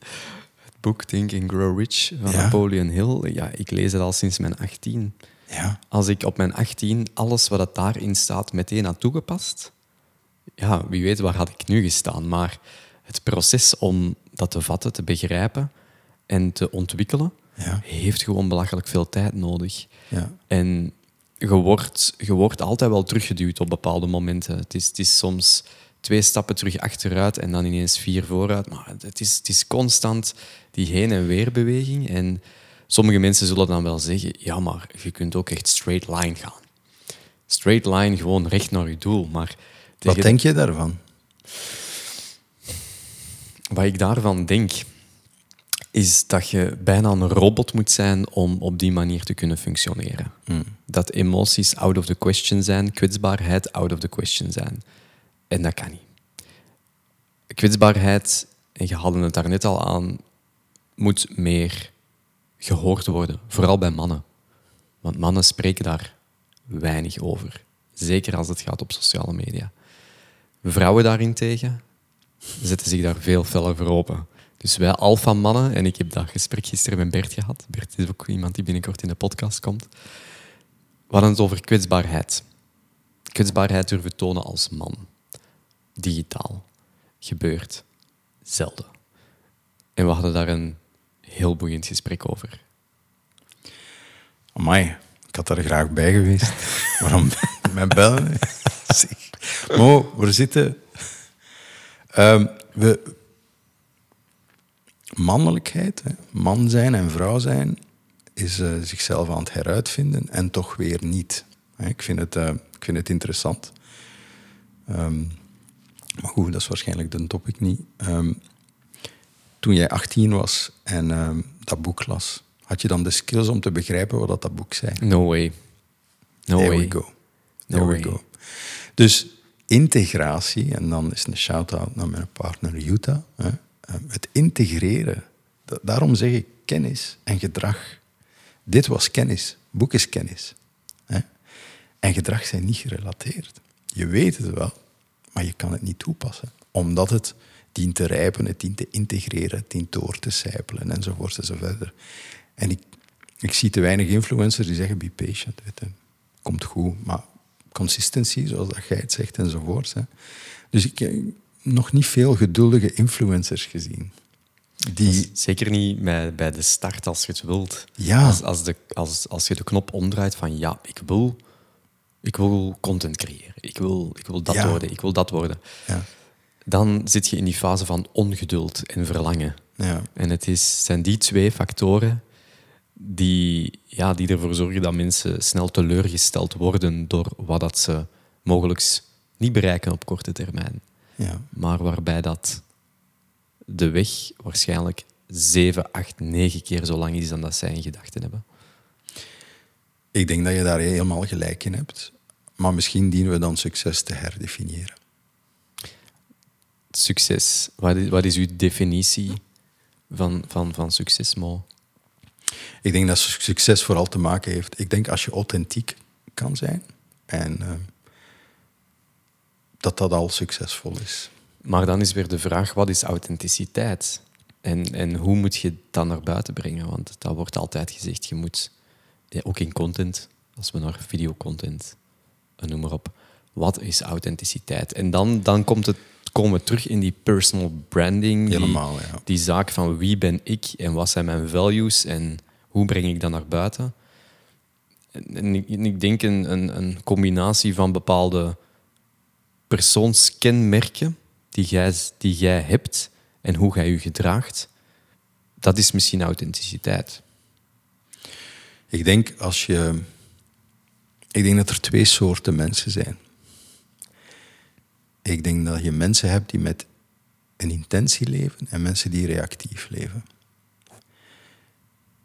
Het boek Think and Grow Rich van Ja. Napoleon Hill. Ja, ik lees het al sinds mijn 18. Ja. Als ik op mijn 18 alles wat het daarin staat meteen had toegepast... Ja, wie weet waar had ik nu gestaan. Maar het proces om dat te vatten, te begrijpen en te ontwikkelen... Ja. heeft gewoon belachelijk veel tijd nodig. Ja. En je wordt, je wordt altijd wel teruggeduwd op bepaalde momenten. Het is, het is soms twee stappen terug achteruit en dan ineens vier vooruit. Maar het is, het is constant die heen- en weerbeweging. En sommige mensen zullen dan wel zeggen, ja, maar je kunt ook echt straight line gaan. Straight line, gewoon recht naar je doel. Maar Wat denk je daarvan? wat ik daarvan denk, is dat je bijna een robot moet zijn om op die manier te kunnen functioneren. Dat emoties out of the question zijn, kwetsbaarheid out of the question zijn. En dat kan niet. Kwetsbaarheid, en je hadden het daarnet al aan, moet meer gehoord worden. Vooral bij mannen. Want mannen spreken daar weinig over. Zeker als het gaat op sociale media. Vrouwen daarentegen zetten zich daar veel feller voor open. Dus wij alfa-mannen, en ik heb dat gesprek gisteren met Bert gehad. Bert is ook iemand die binnenkort in de podcast komt. We hadden het over kwetsbaarheid. Kwetsbaarheid durven tonen als man. Digitaal. Gebeurt zelden. En we hadden daar een heel boeiend gesprek over. Amai, ik had daar graag bij geweest. Waarom mijn bellen? Mo, we zitten... Ehm, we, mannelijkheid, hè, man zijn en vrouw zijn, is eh, zichzelf aan het heruitvinden en toch weer niet. Hè, ik, vind het, eh, ik vind het interessant. Ehm, maar goed, dat is waarschijnlijk de topic niet. Ehm, toen jij 18 was en ehm, dat boek las, had je dan de skills om te begrijpen wat dat, dat boek zei? No way. No There way. we go. There No we way. go. Dus integratie, en dan is een shout-out naar mijn partner Jutta. Hè, eh, het integreren. Da- daarom zeg ik kennis en gedrag. Dit was kennis. Boek is kennis. Hè. En gedrag zijn niet gerelateerd. Je weet het wel, maar je kan het niet toepassen. Omdat het dient te rijpen, het dient te integreren, het dient door te sijpelen enzovoort enzovoort. En ik, ik zie te weinig influencers die zeggen, be patient. Weet je. Komt goed, maar consistency, zoals dat jij het zegt enzovoort. Hè. Dus ik heb nog niet veel geduldige influencers gezien. Die, Zeker niet bij, bij de start als je het wilt. Ja. Als, als, de, als, als je de knop omdraait van ja, ik wil, ik wil content creëren. Ik wil, ik wil dat Ja. worden, ik wil dat worden. ja, Dan zit je in die fase van ongeduld en verlangen. ja, En het is, zijn die twee factoren die, ja, die ervoor zorgen dat mensen snel teleurgesteld worden door wat dat ze mogelijk niet bereiken op korte termijn. ja. Maar waarbij dat de weg waarschijnlijk 7, 8, 9 keer zo lang is dan dat zij in gedachten hebben. Ik denk dat je daar helemaal gelijk in hebt. Maar misschien dienen we dan succes te herdefiniëren. Succes. Wat is, wat is uw definitie van, van, van succes, Mo? Ik denk dat succes vooral te maken heeft. Ik denk als je authentiek kan zijn en eh, dat dat al succesvol is. Maar dan is weer de vraag, wat is authenticiteit? En, en hoe moet je dat naar buiten brengen? Want dat wordt altijd gezegd, je moet, ja, ook in content, als we naar videocontent, eh, noem maar op, wat is authenticiteit? En dan, dan komt het, komen we terug in die personal branding, die, Helemaal, ja. die zaak van wie ben ik en wat zijn mijn values en hoe breng ik dat naar buiten? En, en ik, en ik denk een, een, een combinatie van bepaalde persoonskenmerken die jij, die jij hebt en hoe jij je gedraagt, dat is misschien authenticiteit. Ik denk als je. Ik denk dat er twee soorten mensen zijn. Ik denk dat je mensen hebt die met een intentie leven en mensen die reactief leven.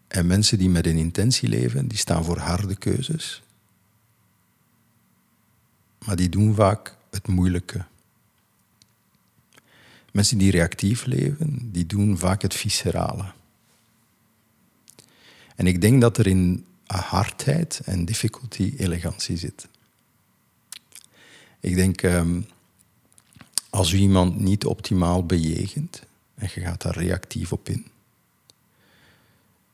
En mensen die met een intentie leven, die staan voor harde keuzes. Maar die doen vaak het moeilijke. Mensen die reactief leven, die doen vaak het viscerale. En ik denk dat er in hardheid en difficulty elegantie zit. Ik denk, ehm, als u iemand niet optimaal bejegent en je gaat daar reactief op in,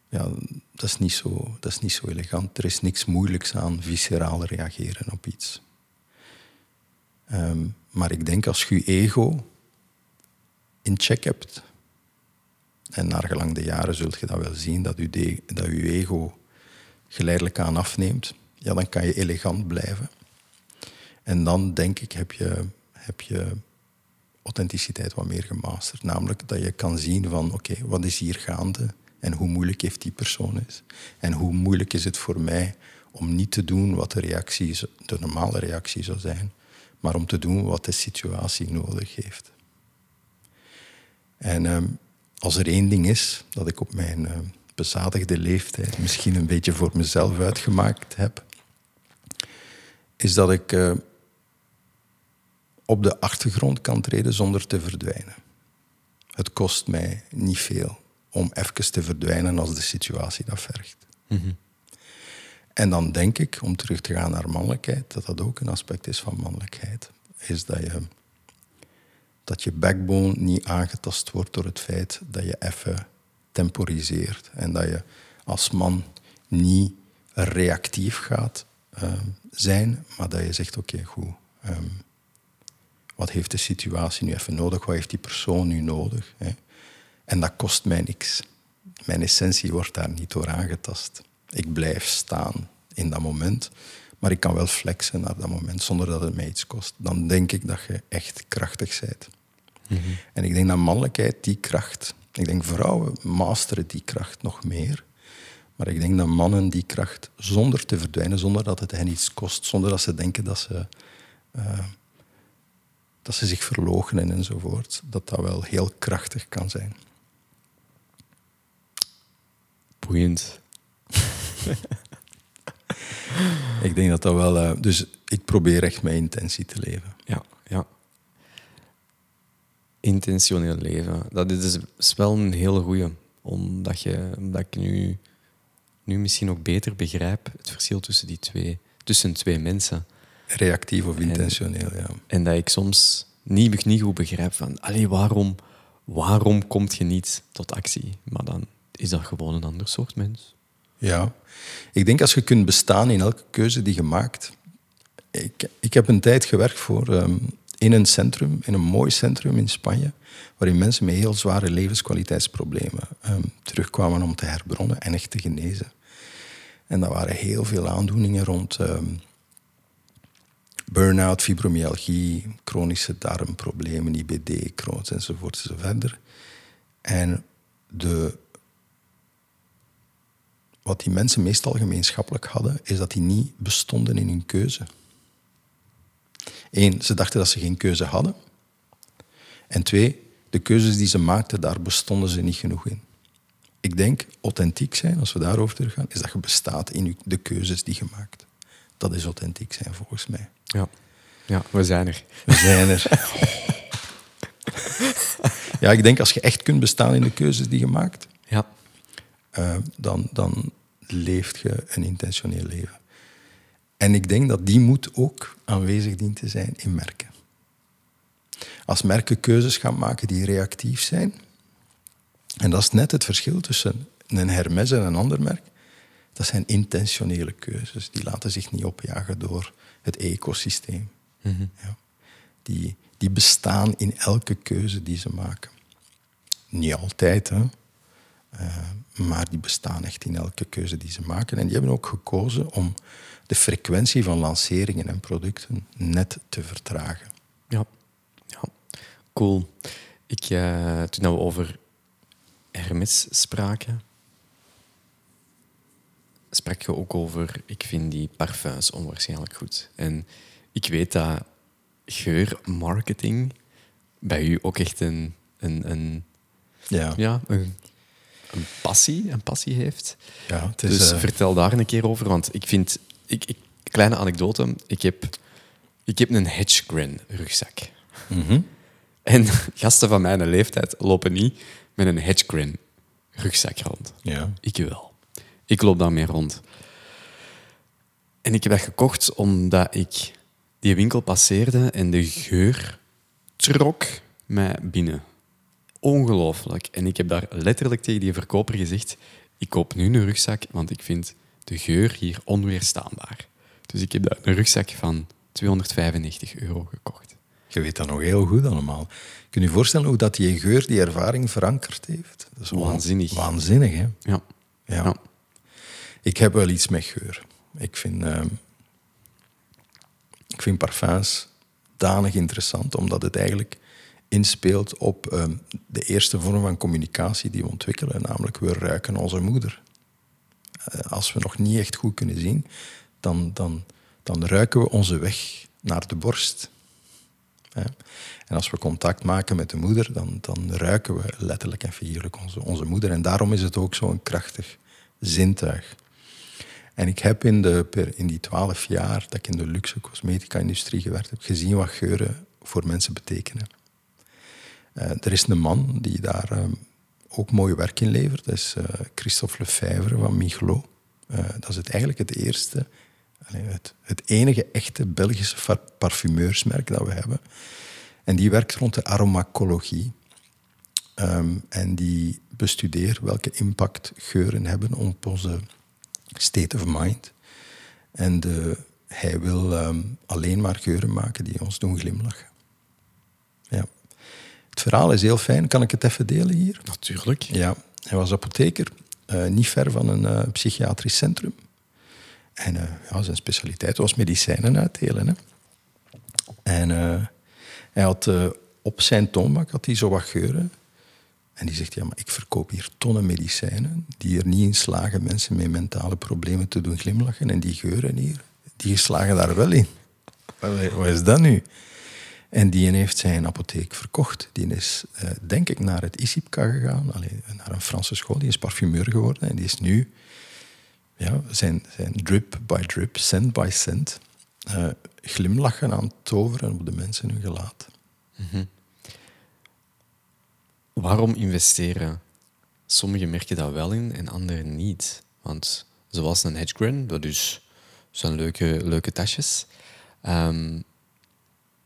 ja, dat is, niet zo, dat is niet zo elegant. Er is niks moeilijks aan visceraal reageren op iets. Ehm, maar ik denk als je je ego in check hebt, en naar gelang de jaren zult je dat wel zien, dat je, dat je ego geleidelijk aan afneemt, ja, dan kan je elegant blijven. En dan denk ik, heb je, heb je authenticiteit wat meer gemasterd. Namelijk dat je kan zien van, oké, wat is hier gaande en hoe moeilijk heeft die persoon is. En hoe moeilijk is het voor mij om niet te doen wat de, reactie, de normale reactie zou zijn, maar om te doen wat de situatie nodig heeft. En ehm, als er één ding is dat ik op mijn eh, bezadigde leeftijd misschien een beetje voor mezelf uitgemaakt heb, is dat ik eh, op de achtergrond kan treden zonder te verdwijnen. Het kost mij niet veel om even te verdwijnen als de situatie dat vergt. En dan denk ik, om terug te gaan naar mannelijkheid, dat dat ook een aspect is van mannelijkheid. Is dat je, dat je backbone niet aangetast wordt door het feit dat je even temporiseert. En dat je als man niet reactief gaat ehm, zijn, maar dat je zegt, oké, goed. Ehm, wat heeft de situatie nu even nodig? Wat heeft die persoon nu nodig? Hè? En dat kost mij niks. Mijn essentie wordt daar niet door aangetast. Ik blijf staan in dat moment, maar ik kan wel flexen naar dat moment zonder dat het mij iets kost. Dan denk ik dat je echt krachtig bent. Mhm. En ik denk dat mannelijkheid die kracht, ik denk vrouwen masteren die kracht nog meer. Maar ik denk dat mannen die kracht zonder te verdwijnen, zonder dat het hen iets kost, zonder dat ze denken dat ze, uh, dat ze zich verloochenen enzovoort, dat dat wel heel krachtig kan zijn. Boeiend. ik denk dat dat wel. Uh, dus ik probeer echt mijn intentie te leven. Ja, ja. Intentioneel leven. Dat is, is wel een hele goeie. Omdat, je, omdat ik nu, nu misschien ook beter begrijp het verschil tussen die twee, tussen twee mensen. Reactief of intentioneel, ja. En dat ik soms niet, niet goed begrijp van, allee, waarom, waarom kom je niet tot actie? Maar dan is dat gewoon een ander soort mens. Ja, ik denk als je kunt bestaan in elke keuze die je maakt. Ik, ik heb een tijd gewerkt voor ehm, in een centrum, in een mooi centrum in Spanje, waarin mensen met heel zware levenskwaliteitsproblemen um, terugkwamen om te herbronnen en echt te genezen. En dat waren heel veel aandoeningen rond um, burn-out, fibromyalgie, chronische darmproblemen, IBD, Crohn's enzovoort enzovoort. En de wat die mensen meestal gemeenschappelijk hadden, is dat die niet bestonden in hun keuze. Eén, ze dachten dat ze geen keuze hadden. En twee, de keuzes die ze maakten, daar bestonden ze niet genoeg in. Ik denk, authentiek zijn, als we daarover teruggaan, is dat je bestaat in de keuzes die je maakt. Dat is authentiek zijn, volgens mij. Ja, ja we zijn er. We zijn er. ja, ik denk, als je echt kunt bestaan in de keuzes die je maakt, ja. Uh, dan, dan leeft je een intentioneel leven. En ik denk dat die moet ook aanwezig dient te zijn in merken. Als merken keuzes gaan maken die reactief zijn, en dat is net het verschil tussen een Hermes en een ander merk, dat zijn intentionele keuzes. Die laten zich niet opjagen door het ecosysteem. Mhm. ja. die, die bestaan in elke keuze die ze maken. Niet altijd, hè. Uh, maar die bestaan echt in elke keuze die ze maken. En die hebben ook gekozen om de frequentie van lanceringen en producten net te vertragen. Ja, ja. cool. Ik, uh, toen we over Hermes spraken, sprak je ook over, ik vind die parfums onwaarschijnlijk goed. En ik weet dat geurmarketing bij u ook echt een, een, een, ja. Ja, een een passie, een passie heeft. Ja, het is, dus uh... vertel daar een keer over, want ik vind... Ik, ik, kleine anekdote. Ik heb, ik heb een Hedgegren rugzak. Mm -hmm. En gasten van mijn leeftijd lopen niet met een Hedgegren rugzak rond. Ja. Ik wel. Ik loop daarmee rond. En ik heb dat gekocht omdat ik die winkel passeerde en de geur trok mij binnen ongelooflijk. En ik heb daar letterlijk tegen die verkoper gezegd: ik koop nu een rugzak, want ik vind de geur hier onweerstaanbaar. Dus ik heb daar een rugzak van 295 euro gekocht. Je weet dat nog heel goed allemaal. Kun je je voorstellen hoe dat die geur die ervaring verankerd heeft? Dat is waanzinnig. Waanzinnig, hè? Ja. ja. ja. Ik heb wel iets met geur. Ik vind, uh, ik vind parfums danig interessant, omdat het eigenlijk inspeelt op um, de eerste vorm van communicatie die we ontwikkelen, namelijk we ruiken onze moeder. Uh, als we nog niet echt goed kunnen zien, dan, dan, dan ruiken we onze weg naar de borst. En als we contact maken met de moeder, dan, dan ruiken we letterlijk en figuurlijk onze, onze moeder. En daarom is het ook zo'n krachtig zintuig. En ik heb in, de, in die twaalf jaar dat ik in de luxe cosmetica-industrie gewerkt heb, gezien wat geuren voor mensen betekenen. Uh, er is een man die daar uh, ook mooi werk in levert. Dat is uh, Christophe Lefebvre van Michelot. dat is eigenlijk het eerste, het, het, enige echte Belgische parfumeursmerk dat we hebben. En die werkt rond de aromacologie. Ehm, en die bestudeert welke impact geuren hebben op onze state of mind. En de, hij wil ehm, alleen maar geuren maken die ons doen glimlachen. Ja. Het verhaal is heel fijn. Kan ik het even delen hier? Natuurlijk. Ja, hij was apotheker, uh, niet ver van een uh, psychiatrisch centrum. En uh, ja, zijn specialiteit was medicijnen uitdelen. Hè. En hij had op zijn toonbank had hij zo wat geuren. En die zegt, ja, maar ik verkoop hier tonnen medicijnen die er niet in slagen mensen met mentale problemen te doen glimlachen. En die geuren hier, die slagen daar wel in. Wat is dat nu? En die heeft zijn apotheek verkocht. Die is, uh, denk ik, naar het ISIPCA gegaan, Allee, naar een Franse school. Die is parfumeur geworden en die is nu ja, zijn, zijn drip by drip, cent by cent, uh, glimlachen aan het toveren op de mensen hun gelaat. Mm. Waarom investeren? Sommige merken dat wel in en anderen niet. Want zoals een Hedgegren, dat dus zijn leuke, leuke tasjes. Um,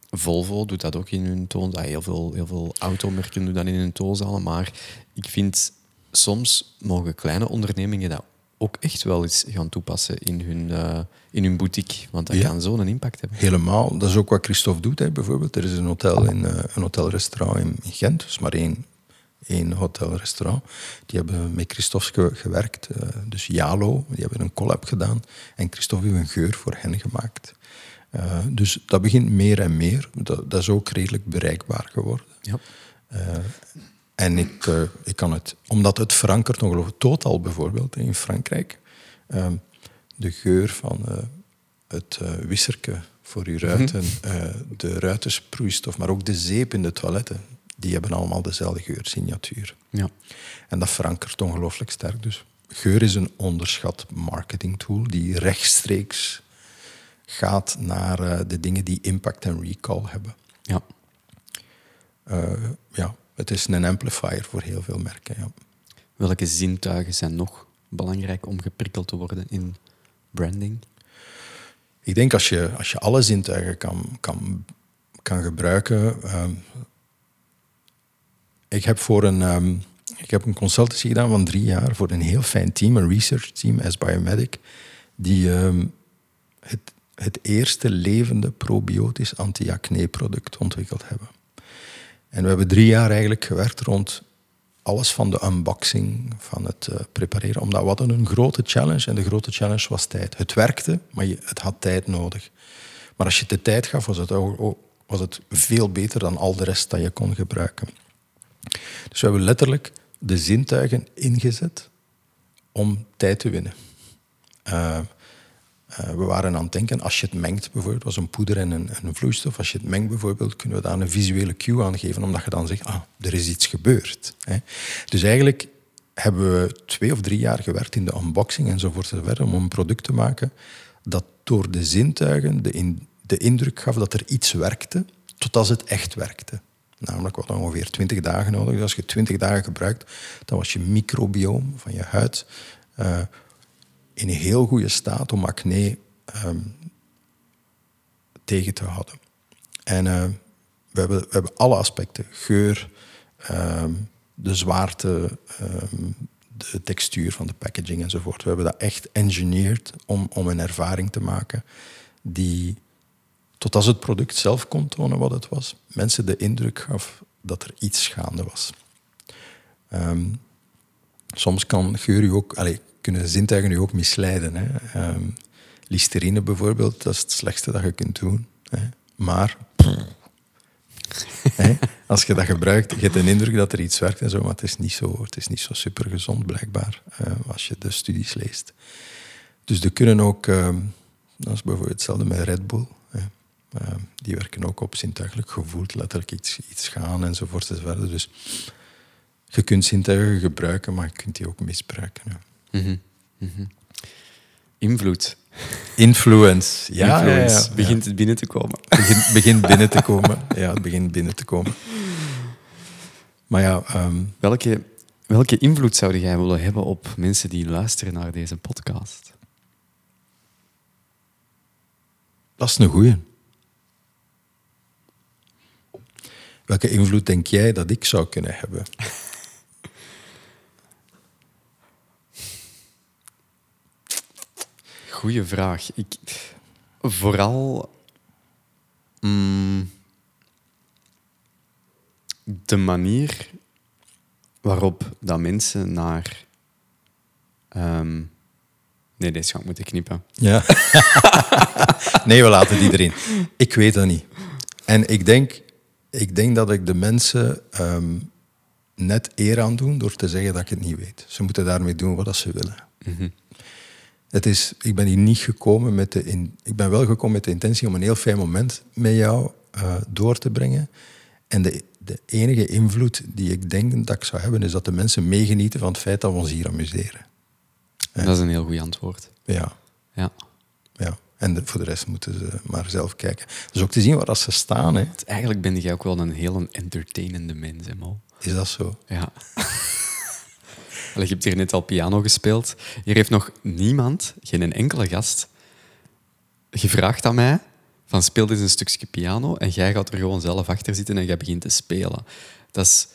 Volvo doet dat ook in hun toonzaal. Heel veel, heel veel automerken doen dat in hun toonzalen. Maar ik vind soms mogen kleine ondernemingen dat ook echt wel eens gaan toepassen in hun, uh, in hun boutique. Want dat kan zo'n impact hebben. Helemaal. Dat is ook wat Christophe doet, hè, bijvoorbeeld. Er is een hotel in uh, een hotelrestaurant in Gent. Dus maar één, één hotelrestaurant. Die hebben met Christophe gewerkt. Uh, dus Jalo, die hebben een collab gedaan. En Christophe heeft een geur voor hen gemaakt. Uh, dus dat begint meer en meer. Dat, dat is ook redelijk bereikbaar geworden. Ja. Uh, en ik, uh, ik kan het, omdat het verankert nog Total bijvoorbeeld in Frankrijk, de geur van het wisserke voor uw ruiten, mhm. de ruitensproeistof, maar ook de zeep in de toiletten, die hebben allemaal dezelfde geursignatuur. Ja. En dat verankert ongelooflijk sterk. Dus geur is een onderschat marketingtool die rechtstreeks gaat naar uh, de dingen die impact en recall hebben. Ja. Uh, ja, het is een amplifier voor heel veel merken. Ja. Welke zintuigen zijn nog belangrijk om geprikkeld te worden in branding? Ik denk als je, als je alle zintuigen kan, kan, kan gebruiken. Uh, ik heb voor een. Um, ik heb een consultancy gedaan van drie jaar voor een heel fijn team, een research team, as Biomedic, die um, het het eerste levende probiotisch anti-acne-product ontwikkeld hebben. En we hebben drie jaar eigenlijk gewerkt rond alles van de unboxing, van het uh, prepareren. Omdat we hadden een grote challenge en de grote challenge was tijd. Het werkte, maar het had tijd nodig. Maar als je de tijd gaf, was het, was het veel beter dan al de rest dat je kon gebruiken. Dus we hebben letterlijk de zintuigen ingezet om tijd te winnen. Uh, uh, we waren aan het denken, als je het mengt bijvoorbeeld, was een poeder en een, een, vloeistof, als je het mengt bijvoorbeeld, kunnen we daar een visuele cue aan geven, omdat je dan zegt, ah, er is iets gebeurd. Hè. Dus eigenlijk hebben we twee of drie jaar gewerkt in de unboxing enzovoort enzovoort, om een product te maken dat door de zintuigen de, de indruk gaf dat er iets werkte, tot als het echt werkte. Namelijk wat ongeveer 20 dagen nodig. Dus als je 20 dagen gebruikt, dan was je microbioom van je huid uh, in een heel goede staat om acne um, tegen te houden. En uh, we, hebben, we hebben alle aspecten. Geur, um, de zwaarte, um, de textuur van de packaging enzovoort. We hebben dat echt engineerd om, om een ervaring te maken die, tot als het product zelf kon tonen wat het was, mensen de indruk gaf dat er iets gaande was. soms kan geur u ook... Allez, kunnen zintuigen u ook misleiden. Hè. Um, listerine bijvoorbeeld, dat is het slechtste dat je kunt doen. Hè. Maar hè, als je dat gebruikt, je hebt de indruk dat er iets werkt en zo, maar het is niet zo, het is niet zo super gezond blijkbaar uh, als je de studies leest. Dus er kunnen ook, um, dat is bijvoorbeeld hetzelfde met Red Bull. Uh, die werken ook op zintuigelijk gevoel, letterlijk iets, iets gaan enzovoort enzovoort. Dus je kunt zintuigen gebruiken, maar je kunt die ook misbruiken. Ja. Mm -hmm. Invloed. Influence, ja. Influence. Begint het binnen te komen. Begint, begint binnen te komen. Ja, het begint binnen te komen. Maar ja... Um... Welke, welke invloed zou jij willen hebben op mensen die luisteren naar deze podcast? Dat is een goeie. Welke invloed denk jij dat ik zou kunnen hebben? Goeie vraag. Ik, vooral mm, de manier waarop dat mensen naar. ehm, nee, deze ga ik moeten knippen. Ja. nee, we laten die erin. Ik weet dat niet. En ik denk, ik denk dat ik de mensen ehm, net eer aan doe door te zeggen dat ik het niet weet. Ze moeten daarmee doen wat ze willen. Het is, ik ben hier niet gekomen met de... In, ik ben wel gekomen met de intentie om een heel fijn moment met jou eh, door te brengen. En de, de enige invloed die ik denk dat ik zou hebben, is dat de mensen meegenieten van het feit dat we ons hier amuseren. Dat is een heel goed antwoord. Ja, Ja. En de- voor de rest moeten ze maar zelf kijken. Dus ook te zien waar dat ze staan, hè. Eigenlijk ben jij ook wel een heel entertainende mens, hè, Mo? is dat zo? Ja. Allee, je hebt hier net al piano gespeeld. Hier heeft nog niemand, geen enkele gast, gevraagd aan mij van speel eens een stukje piano en jij gaat er gewoon zelf achter zitten en jij begint te spelen. Dat is,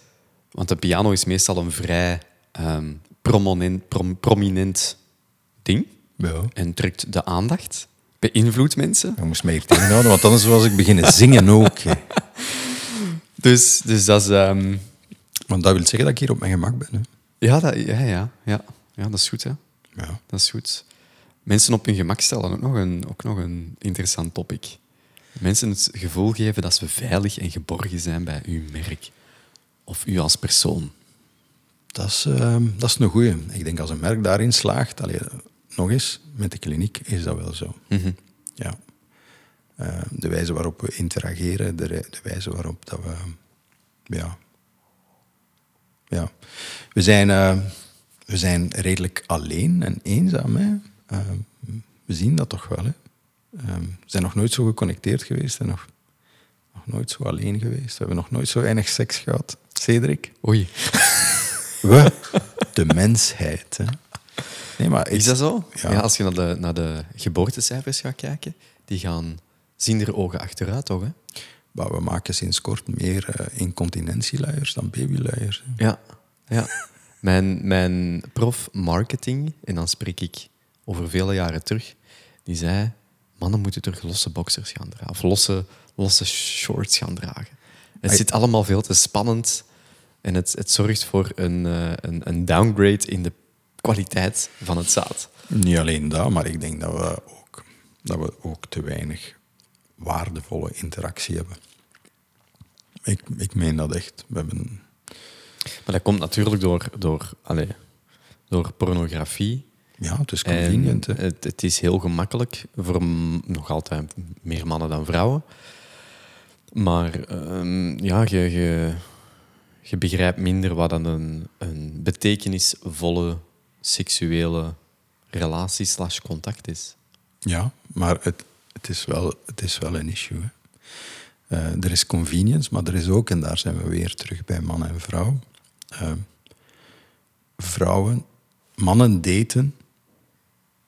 want de piano is meestal een vrij ehm, prominent, prom- prominent ding Ja. en trekt de aandacht, beïnvloedt mensen. Je moest mij hier tegenhouden, want anders was ik beginnen zingen ook. hè. Dus, dus dat is... ehm, Want dat wil zeggen dat ik hier op mijn gemak ben. Hè. ja, dat, ja, ja, ja, ja, dat is goed, hè. Ja. Dat is goed. Mensen op hun gemak stellen, ook nog een, ook nog een interessant topic. Mensen het gevoel geven dat ze veilig en geborgen zijn bij uw merk. Of u als persoon. Dat is, ehm, dat is een goeie. Ik denk als een merk daarin slaagt, allee, nog eens, met de kliniek is dat wel zo. Ja. Eh, de wijze waarop we interageren, de, de wijze waarop dat we... Ja. Ja. We zijn, eh, we zijn redelijk alleen en eenzaam. Hè? Eh, we zien dat toch wel. Hè? We zijn nog nooit zo geconnecteerd geweest en nog, nog nooit zo alleen geweest. We hebben nog nooit zo weinig seks gehad. Cedric? Oei, We, de mensheid. Hè. Nee, maar is dat zo? Ja. Ja. als je naar de, naar de geboortecijfers gaat kijken, die gaan zien er ogen achteruit, toch? Hè? Maar we maken sinds kort meer eh, incontinentieluiers dan babyluiers. hè. Ja. ja. Mijn, mijn prof marketing, en dan spreek ik over vele jaren terug, die zei, mannen moeten terug losse boxers gaan dragen. Of losse, losse shorts gaan dragen. Het zit allemaal veel te spannend en het, het zorgt voor een, eh, een, een downgrade in de kwaliteit van het zaad. Niet alleen dat, maar ik denk dat we ook, dat we ook te weinig waardevolle interactie hebben. Ik, ik meen dat echt. We hebben, Maar dat komt natuurlijk door, door, allez, door pornografie. ja, het is En convenient. het, het is heel gemakkelijk voor nog altijd meer mannen dan vrouwen. Maar ehm, ja, je, je, je begrijpt minder wat dan een, een betekenisvolle seksuele relatie slash contact is. Ja, maar het, het, is, wel, het is wel een issue. Hè. Eh, er is convenience, maar er is ook, en daar zijn we weer terug bij man en vrouw. eh, vrouwen, mannen daten.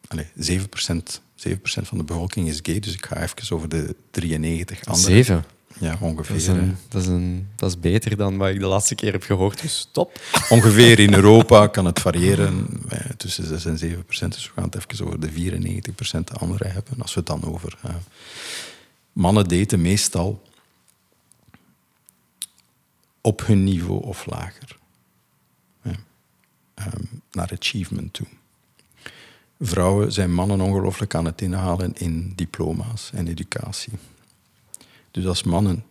Allee, 7%, 7% van de bevolking is gay, dus ik ga even over de 93 andere. Zeven. Ja, ongeveer. Dat is, een, dat, is een, dat is beter dan wat ik de laatste keer heb gehoord, dus top. Ongeveer in Europa kan het variëren eh, tussen 6 en 7 procent. Dus we gaan het even over de 94 procent de andere hebben. Als we het dan over... eh, mannen daten meestal op hun niveau of lager. Ja. Ehm, naar achievement toe. Vrouwen zijn mannen ongelooflijk aan het inhalen in diploma's en educatie. Dus als mannen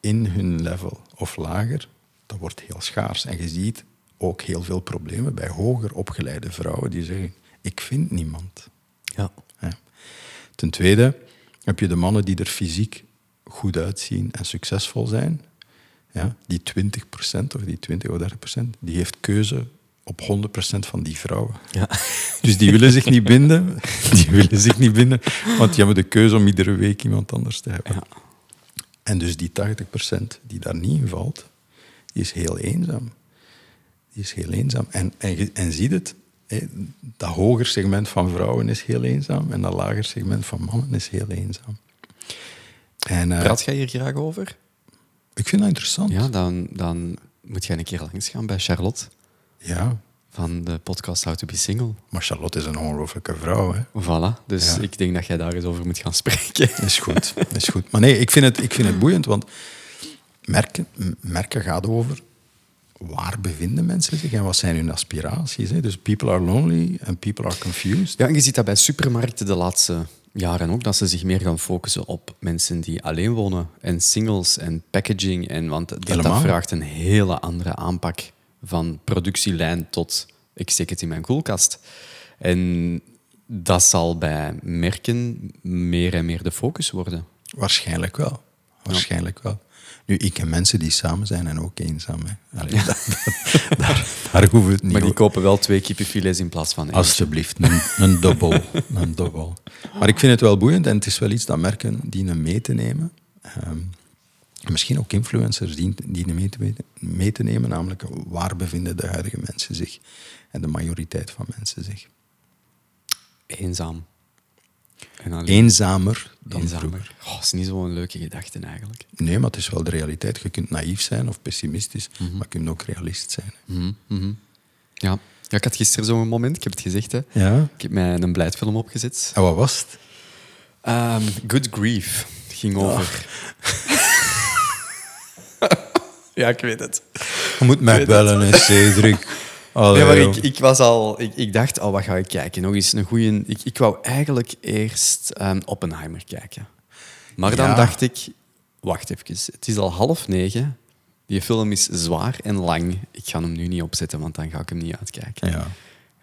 in hun level of lager, dat wordt heel schaars. En je ziet ook heel veel problemen bij hoger opgeleide vrouwen die zeggen, ik vind niemand. Ja. Ja. Ten tweede heb je de mannen die er fysiek goed uitzien en succesvol zijn. Ja, die 20% of die 20 of 30%, die heeft keuze op 100% van die vrouwen. Ja. Dus die willen zich niet binden. Die willen zich niet binden, want die hebben de keuze om iedere week iemand anders te hebben. Ja. En dus die 80% die daar niet in valt, die is heel eenzaam. Die is heel eenzaam. En, en, en ziet het, dat hoger segment van vrouwen is heel eenzaam en dat lager segment van mannen is heel eenzaam. En, eh, Praat jij hier graag over? ik vind dat interessant. Ja, dan, dan moet jij een keer langs gaan bij Charlotte Ja, van de podcast How to Be Single. maar Charlotte is een ongelooflijke vrouw. Hè. Voilà, dus Ja. ik denk dat jij daar eens over moet gaan spreken. Is goed, is goed. Maar nee, ik vind het, ik vind het boeiend, want merken, merken gaat over waar bevinden mensen zich en wat zijn hun aspiraties. Hè? Dus people are lonely and people are confused. Ja, en je ziet dat bij supermarkten de laatste jaren ook, dat ze zich meer gaan focussen op mensen die alleen wonen en singles en packaging. En, want dat, vraagt een hele andere aanpak van productielijn tot ik steek het in mijn koelkast. En dat zal bij merken meer en meer de focus worden. Waarschijnlijk wel. Waarschijnlijk wel. Nu, ik ken mensen die samen zijn en ook eenzaam. Hè. Allee, daar, daar, daar hoeven we het niet Maar die kopen wel twee kippenfilets in plaats van één. Alsjeblieft, een, een dubbel. Een dubbel. Maar ik vind het wel boeiend en het is wel iets dat merken dienen mee te nemen. Ehm, misschien ook influencers dien- dienen mee te, mee te nemen, namelijk waar bevinden de huidige mensen zich en de majoriteit van mensen zich. Eenzaam. Eenzamer dan vroeger. eenzamer. Oh, dat is niet zo'n leuke gedachte eigenlijk. Nee, maar het is wel de realiteit. Je kunt naïef zijn of pessimistisch, maar je kunt ook realist zijn. Mhm, mhm. Ja. ja, ik had gisteren zo'n moment, ik heb het gezegd. Hè. Ja. Ik heb mij een blijdfilm opgezet. En wat was het? Ehm, Good Grief ging over. ja, ik weet het. Je moet mij bellen, hè, Cedric. Allee, Ja, maar ik, ik was al... Ik, ik dacht, oh, wat ga ik kijken? Nog eens een goeie... Ik, ik wou eigenlijk eerst ehm, Oppenheimer kijken. Maar dan Ja. dacht ik, wacht even. Het is al half negen. Die film is zwaar en lang. Ik ga hem nu niet opzetten, want dan ga ik hem niet uitkijken. Ja.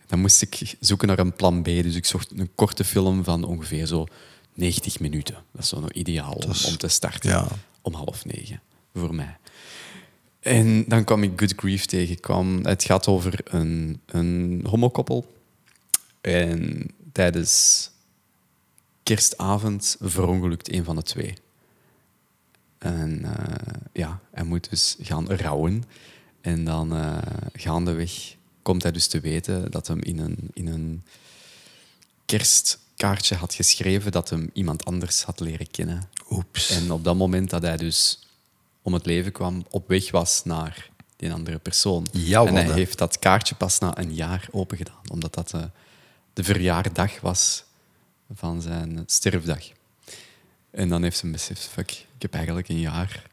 Dan moest ik zoeken naar een plan B. Dus ik zocht een korte film van ongeveer zo 90 minuten. Dat is zo nog ideaal om, Dat is- om te starten. ja. Om half negen, voor mij. En dan kwam ik Good Grief tegen. Kwam, het gaat over een, een homokoppel. En tijdens kerstavond verongelukt een van de twee. En eh, ja, hij moet dus gaan rouwen. En dan eh, gaandeweg komt hij dus te weten dat hem in een, in een kerstkaartje had geschreven dat hem iemand anders had leren kennen. Oeps. En op dat moment dat hij dus om het leven kwam, op weg was naar die andere persoon. Ja, en hij heeft dat kaartje pas na een jaar opengedaan, omdat dat de, de verjaardag was van zijn sterfdag. En dan heeft hij beseft, fuck, ik heb eigenlijk een jaar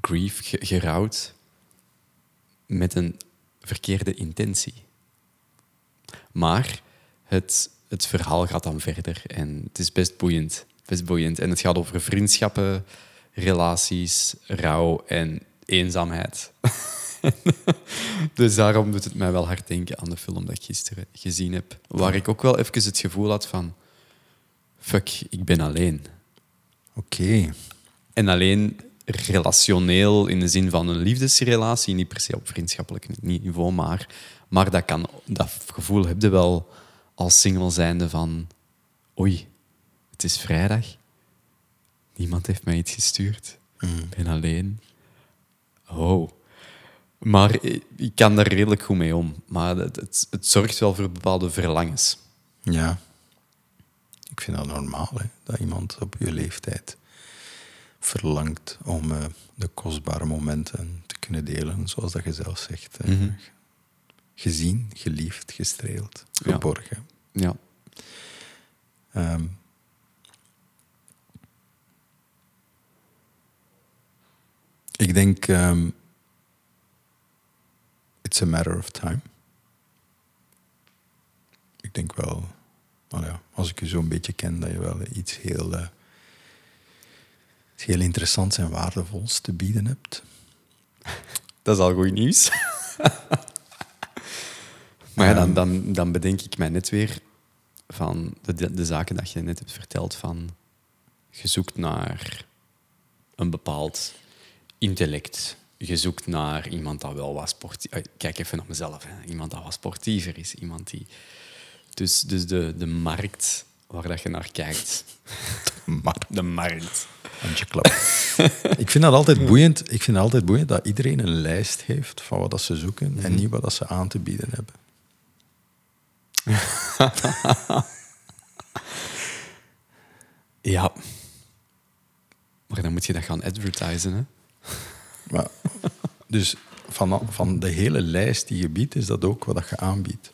grief ge- gerouwd met een verkeerde intentie. Maar het, het verhaal gaat dan verder en het is best boeiend. Best boeiend. En het gaat over vriendschappen, relaties, rouw en eenzaamheid. dus daarom doet het mij wel hard denken aan de film dat ik gisteren gezien heb. Waar ik ook wel even het gevoel had van... Fuck, ik ben alleen. Oké. En alleen relationeel in de zin van een liefdesrelatie, niet per se op vriendschappelijk niveau, maar, maar dat, kan, dat gevoel heb je wel als single zijnde van oei, het is vrijdag, niemand heeft mij iets gestuurd, ik ben alleen. Oh. Maar ik, kan daar redelijk goed mee om. Maar het, het, het zorgt wel voor bepaalde verlangens. Ja. Ik vind dat normaal, hè, dat iemand op je leeftijd verlangt om eh, de kostbare momenten te kunnen delen, zoals dat je zelf zegt. Mhm. Gezien, geliefd, gestreeld, Ja. geborgen. Ja. Ehm, ik denk, ehm, it's a matter of time. Ik denk wel, ja, als ik je zo'n beetje ken, dat je wel iets heel, eh, iets heel interessants en waardevols te bieden hebt. Dat is al goed nieuws. maar ja, dan, dan, dan bedenk ik mij net weer van de, de, de zaken dat je net hebt verteld van je zoekt naar een bepaald intellect. Je zoekt naar iemand dat wel wat sportief... Kijk even naar mezelf. Hè. Iemand dat wat sportiever is. Iemand die... Dus, dus de, de markt waar dat je naar kijkt. De markt. handjeklap. ik vind dat altijd boeiend. Ik vind het altijd boeiend dat iedereen een lijst heeft van wat dat ze zoeken en niet wat dat ze aan te bieden hebben. Ja. Maar dan moet je dat gaan advertisen, hè? Maar, dus van, van de hele lijst die je biedt, is dat ook wat je aanbiedt?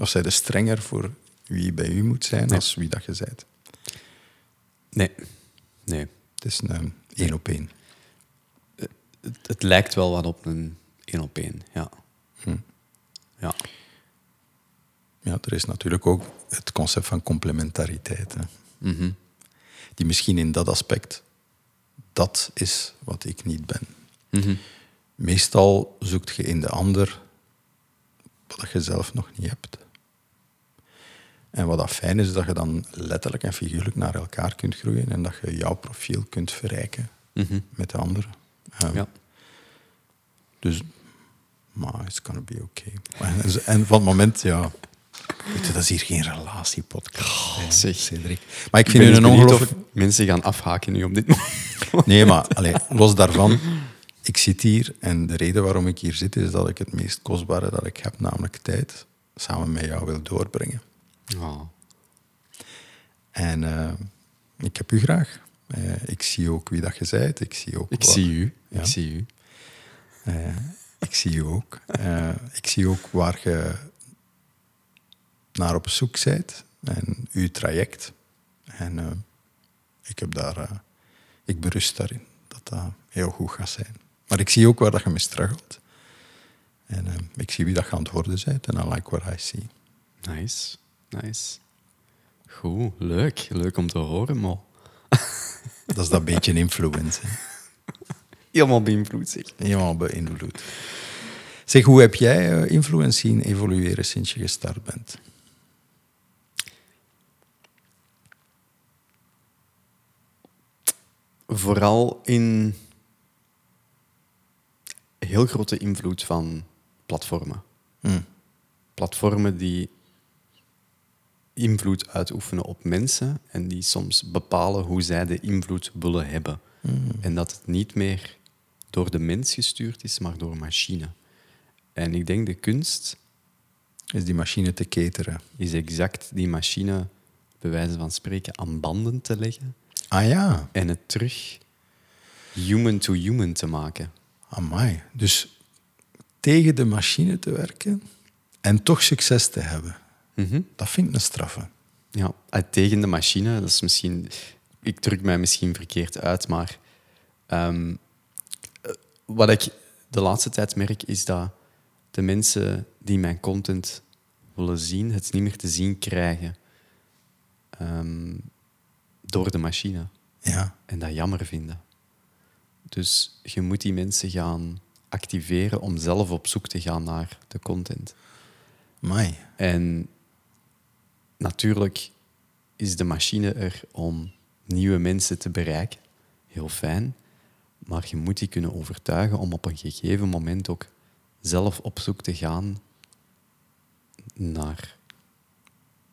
Of zij er strenger voor wie bij u moet zijn Nee. als wie dat je bent? Nee. Nee. Het is een één op één. Het, het lijkt wel wat op een één op één, ja. Hm. Ja. Ja, er is natuurlijk ook het concept van complementariteit. Hè. Mhm. Die misschien in dat aspect, dat is wat ik niet ben. Mhm. Meestal zoekt je in de ander wat je zelf nog niet hebt. En wat dat fijn is, is dat je dan letterlijk en figuurlijk naar elkaar kunt groeien en dat je jouw profiel kunt verrijken Mhm. met de anderen. Um, Ja. Dus, maar it's gonna be okay. En, en van het moment, ja... Dat is hier geen relatiepodcast. hè, zeg. Cedric. Maar ik vind het een ongelooflijk... of mensen gaan afhaken nu op dit moment. Nee, maar los daarvan, ik zit hier en de reden waarom ik hier zit is dat ik het meest kostbare dat ik heb, namelijk tijd, samen met jou wil doorbrengen. Oh. En eh, ik heb u graag. Eh, ik zie ook wie dat je bent. Ik zie ook Ik wat- zie u. Ja. Ik zie u. Eh, ik zie je ook. Ik zie ook waar je naar op zoek bent en uw traject. En eh, ik, heb daar, eh, ik berust daarin dat dat heel goed gaat zijn. Maar ik zie ook waar dat je mee struggelt. En eh, ik zie wie dat je aan het worden bent en I like what I see. Nice. Nice. Goed. Leuk. Leuk om te horen, Mo. Dat is dat beetje influence. hè. Helemaal beïnvloed, zeg. Helemaal beïnvloed. Zeg, hoe heb jij influence zien evolueren sinds je gestart bent? Vooral in heel grote invloed van platformen. Hm. Platformen die invloed uitoefenen op mensen en die soms bepalen hoe zij de invloed willen hebben. En dat het niet meer door de mens gestuurd is, maar door machine. En ik denk de kunst Is die machine te cateren? is exact die machine, bij wijze van spreken, aan banden te leggen Ah ja, en het terug human to human te maken. amai. Dus tegen de machine te werken en toch succes te hebben. Mhm. Dat vind ik een straffe. Ja, eh, tegen de machine, dat is misschien... Ik druk mij misschien verkeerd uit, maar... ehm, eh, wat ik de laatste tijd merk, is dat de mensen die mijn content willen zien, het niet meer te zien krijgen ehm, door de machine. Ja, En dat jammer vinden. Dus je moet die mensen gaan activeren om zelf op zoek te gaan naar de content. amai. En natuurlijk is de machine er om nieuwe mensen te bereiken. Heel fijn. Maar je moet die kunnen overtuigen om op een gegeven moment ook zelf op zoek te gaan naar,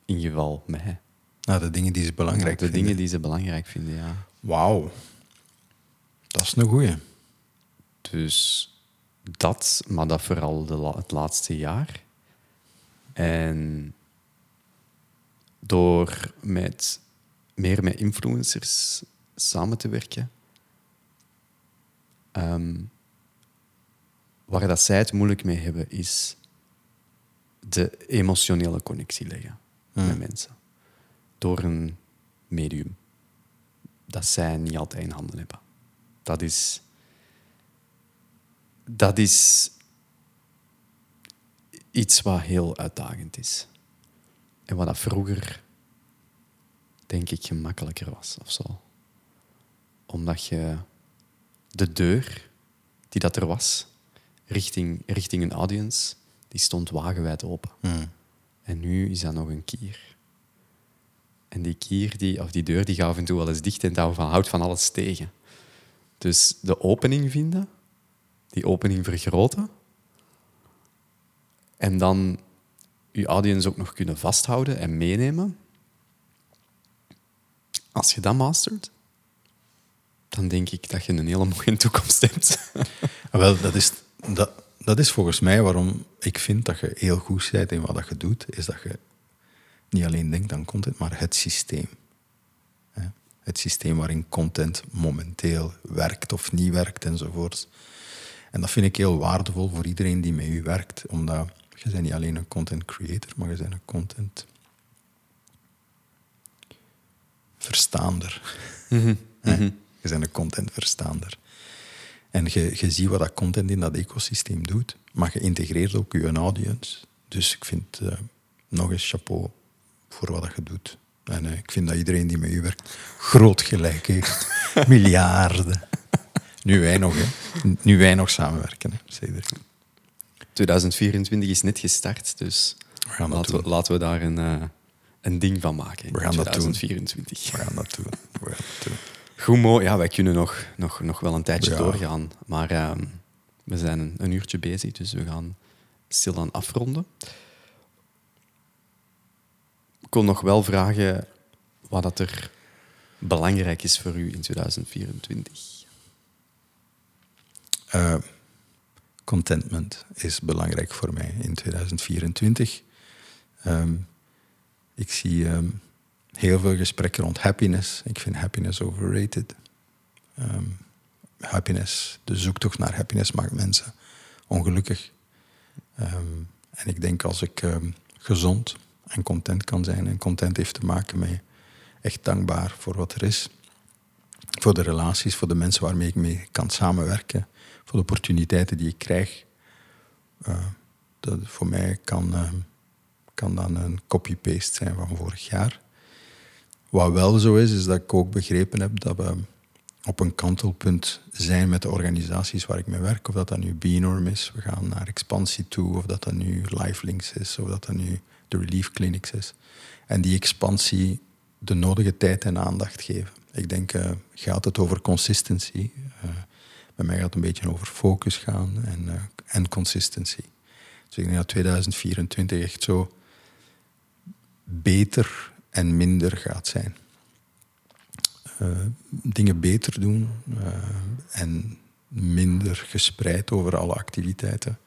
in geval mij. Nou, de dingen die ze belangrijk de vinden. dingen die ze belangrijk vinden, ja. Wauw. Dat is een goeie. Dus dat, maar dat vooral de la- het laatste jaar. En door met, meer met influencers samen te werken, ehm, waar dat zij het moeilijk mee hebben, is de emotionele connectie leggen met mensen. Door een medium dat zij niet altijd in handen hebben. Dat is dat is iets wat heel uitdagend is. En wat dat vroeger, denk ik, gemakkelijker was of zo. Omdat je de deur die dat er was, richting, richting een audience, die stond wagenwijd open. Hm. En nu is dat nog een kier. En die kier, die, of die deur, die gaat af en toe wel eens dicht en dat van, houdt van alles tegen. Dus de opening vinden, die opening vergroten en dan je audience ook nog kunnen vasthouden en meenemen. Als je dat mastert, dan denk ik dat je een hele mooie toekomst hebt. Ah, Wel, dat is, dat, dat is volgens mij waarom ik vind dat je heel goed bent in wat je doet, is dat je niet alleen denkt aan content, maar het systeem. Het systeem waarin content momenteel werkt of niet werkt enzovoort. En dat vind ik heel waardevol voor iedereen die met u werkt, omdat je bent niet alleen een content creator, maar je bent een content verstaander. Mhm. Mhm. Je bent een content verstaander. En je, je ziet wat dat content in dat ecosysteem doet, maar je integreert ook je audience. Dus ik vind eh, nog eens chapeau voor wat dat je doet. En eh, ik vind dat iedereen die met u werkt groot gelijk heeft. Miljarden. Nu wij nog, hè. Nu wij nog samenwerken, hè, Cedric. 2024 is net gestart, dus We laten we, laten we daar een, eh, een ding van maken. We gaan dat doen. 2024. We gaan dat doen. We gaan dat doen. Goed, Mo. Ja, wij kunnen nog, nog, nog wel een tijdje Ja. doorgaan. Maar ehm, we zijn een, een uurtje bezig, dus we gaan stilaan afronden. Kon nog wel vragen wat dat er belangrijk is voor u in 2024. Eh, contentment is belangrijk voor mij in 2024. Ehm, ik zie ehm, heel veel gesprekken rond happiness. Ik vind happiness overrated. Ehm, happiness, de zoektocht naar happiness maakt mensen ongelukkig. En ik denk als ik gezond en content kan zijn, en content heeft te maken met echt dankbaar voor wat er is, voor de relaties, voor de mensen waarmee ik mee kan samenwerken, voor de opportuniteiten die ik krijg. Eh, dat voor mij kan, eh, kan dan een copy-paste zijn van vorig jaar. Wat wel zo is, is dat ik ook begrepen heb dat we op een kantelpunt zijn met de organisaties waar ik mee werk. Of dat dat nu B-norm is, we gaan naar expansie toe. Of dat dat nu Lifelinks is, of dat dat nu de Relief Clinics is. En die expansie de nodige tijd en aandacht geven. Ik denk, eh gaat het over consistency. Eh, bij mij gaat het een beetje over focus gaan en, eh, en consistency. Dus ik denk dat 2024 echt zo beter en minder gaat zijn. Dingen beter doen en minder gespreid over alle activiteiten.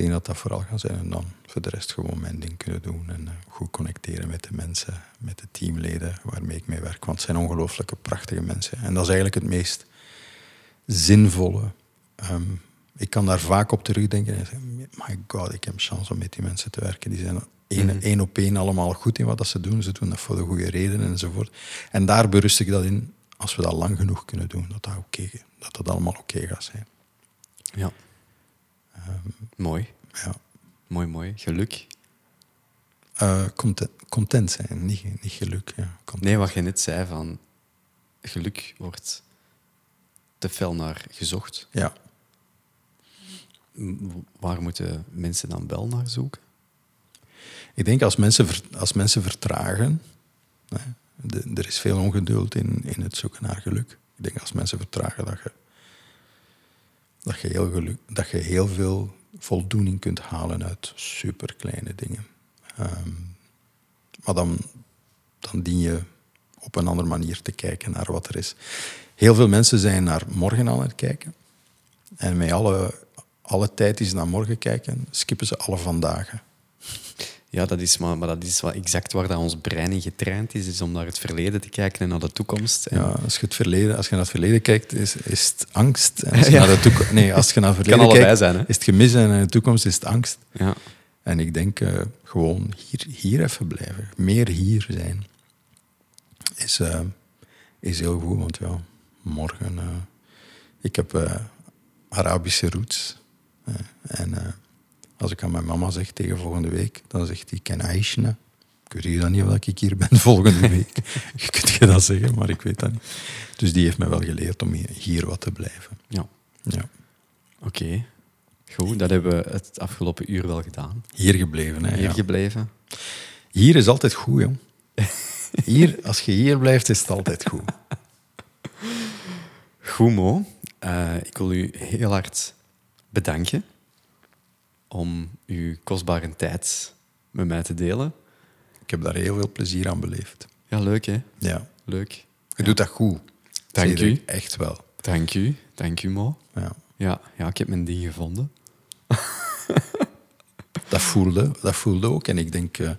Denk dat dat vooral gaat zijn en dan voor de rest gewoon mijn ding kunnen doen en eh, goed connecteren met de mensen, met de teamleden waarmee ik mee werk. Want het zijn ongelooflijke prachtige mensen. En dat is eigenlijk het meest zinvolle. Ehm, ik kan daar vaak op terugdenken en zeggen, my god, ik heb chance om met die mensen te werken. Die zijn één, Mhm. één op één allemaal goed in wat dat ze doen. Ze doen dat voor de goede redenen enzovoort. En daar berust ik dat in, als we dat lang genoeg kunnen doen, dat dat, oké, dat, dat allemaal oké gaat zijn. Ja. Mooi, Ja. mooi, mooi. Geluk. Eh, content, content zijn, niet, niet geluk. Ja. Nee, wat je net zei van geluk wordt te fel naar gezocht. Ja. Waar moeten mensen dan wel naar zoeken? Ik denk als mensen, als mensen vertragen, hè, de- er is veel ongeduld in, in het zoeken naar geluk. Ik denk als mensen vertragen dat je, dat je, heel, geluk, dat je heel veel voldoening kunt halen uit superkleine dingen. Ehm, maar dan, dan dien je op een andere manier te kijken naar wat er is. Heel veel mensen zijn naar morgen aan het kijken. En met alle, alle tijd die ze naar morgen kijken, skippen ze alle vandaag. Ja, dat is, maar, maar dat is wel exact waar dat ons brein in getraind is, is om naar het verleden te kijken en naar de toekomst. En Ja, als je, het verleden, als je naar het verleden kijkt, is, is het angst. En als je Ja. naar de toekomst, nee, als je naar het verleden kijkt, zijn, is het gemis en in de toekomst is het angst. ja. En ik denk eh, gewoon hier, hier even blijven. Meer hier zijn. Is, eh, is heel goed, want ja, morgen... eh, ik heb eh, Arabische roots. eh, en eh, als ik aan mijn mama zeg tegen volgende week, dan zegt hij, ken Aishna. Ik weet dan niet of ik hier ben volgende week. je kunt je dat zeggen, maar ik weet dat niet. Dus die heeft mij wel geleerd om hier, wat te blijven. ja. Ja. Oké. Goed, dat hebben we het afgelopen uur wel gedaan. Hier gebleven. Hè, Hier ja. gebleven. Hier is altijd goed, jong. Hier, als je hier blijft, is het altijd goed. Goed, Mo. Eh, ik wil u heel hard bedanken om uw kostbare tijd met mij te delen. Ik heb daar heel veel plezier aan beleefd. Ja, leuk hè? Ja. Leuk. Je doet dat goed. Dank u. Echt wel. Dank u. Dank u, Mo. Ja. Ja, ja, ik heb mijn ding gevonden. Dat, voelde, dat voelde ook. En ik denk eh,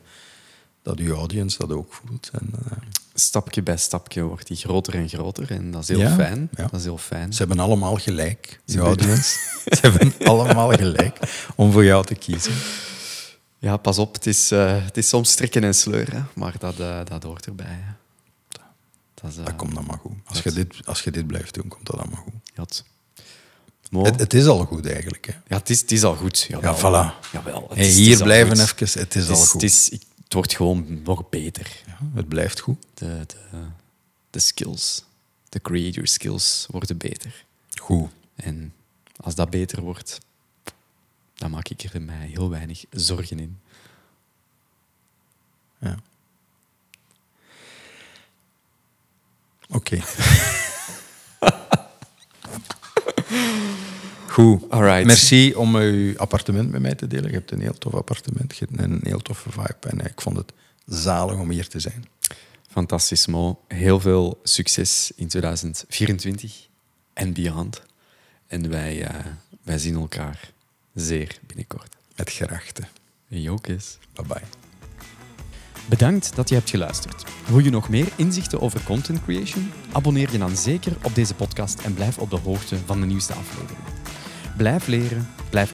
dat uw audience dat ook voelt. En, eh, stapje bij stapje wordt die groter en groter. En dat is heel Ja, fijn. ja. Dat is heel fijn. Ze hebben allemaal gelijk, die audience. Ze hebben allemaal gelijk om voor jou te kiezen. Ja, pas op. Het is, eh, het is soms strikken en sleuren, maar dat, eh, dat hoort erbij. hè. Dat is... eh, Dat komt dan maar goed. Als je, dit, als je dit blijft doen, komt dat allemaal goed. Het, het is al goed eigenlijk. Hè. ja, het is, het is al goed. Jawel. Ja, voilà. Jawel, het is- hier al blijven goed. even, het is Het al is, goed. het, is, ik- het wordt gewoon nog beter. Ja, het blijft goed. De, de, de skills, de creator skills worden beter. Goed. En als dat beter wordt, dan maak ik er mij heel weinig zorgen in. Ja. Oké. Goed. Alright. Merci om uw appartement met mij te delen. Je hebt een heel tof appartement. Je hebt een heel toffe vibe. En ik vond het zalig om hier te zijn. Fantastisch, Mo. Heel veel succes in 2024 en beyond. En wij, eh, wij zien elkaar zeer binnenkort. Met grachten. Jokes. Bye bye. Bedankt dat je hebt geluisterd. Wil je nog meer inzichten over content creation? Abonneer je dan zeker op deze podcast en blijf op de hoogte van de nieuwste aflevering. Blijf leren, blijf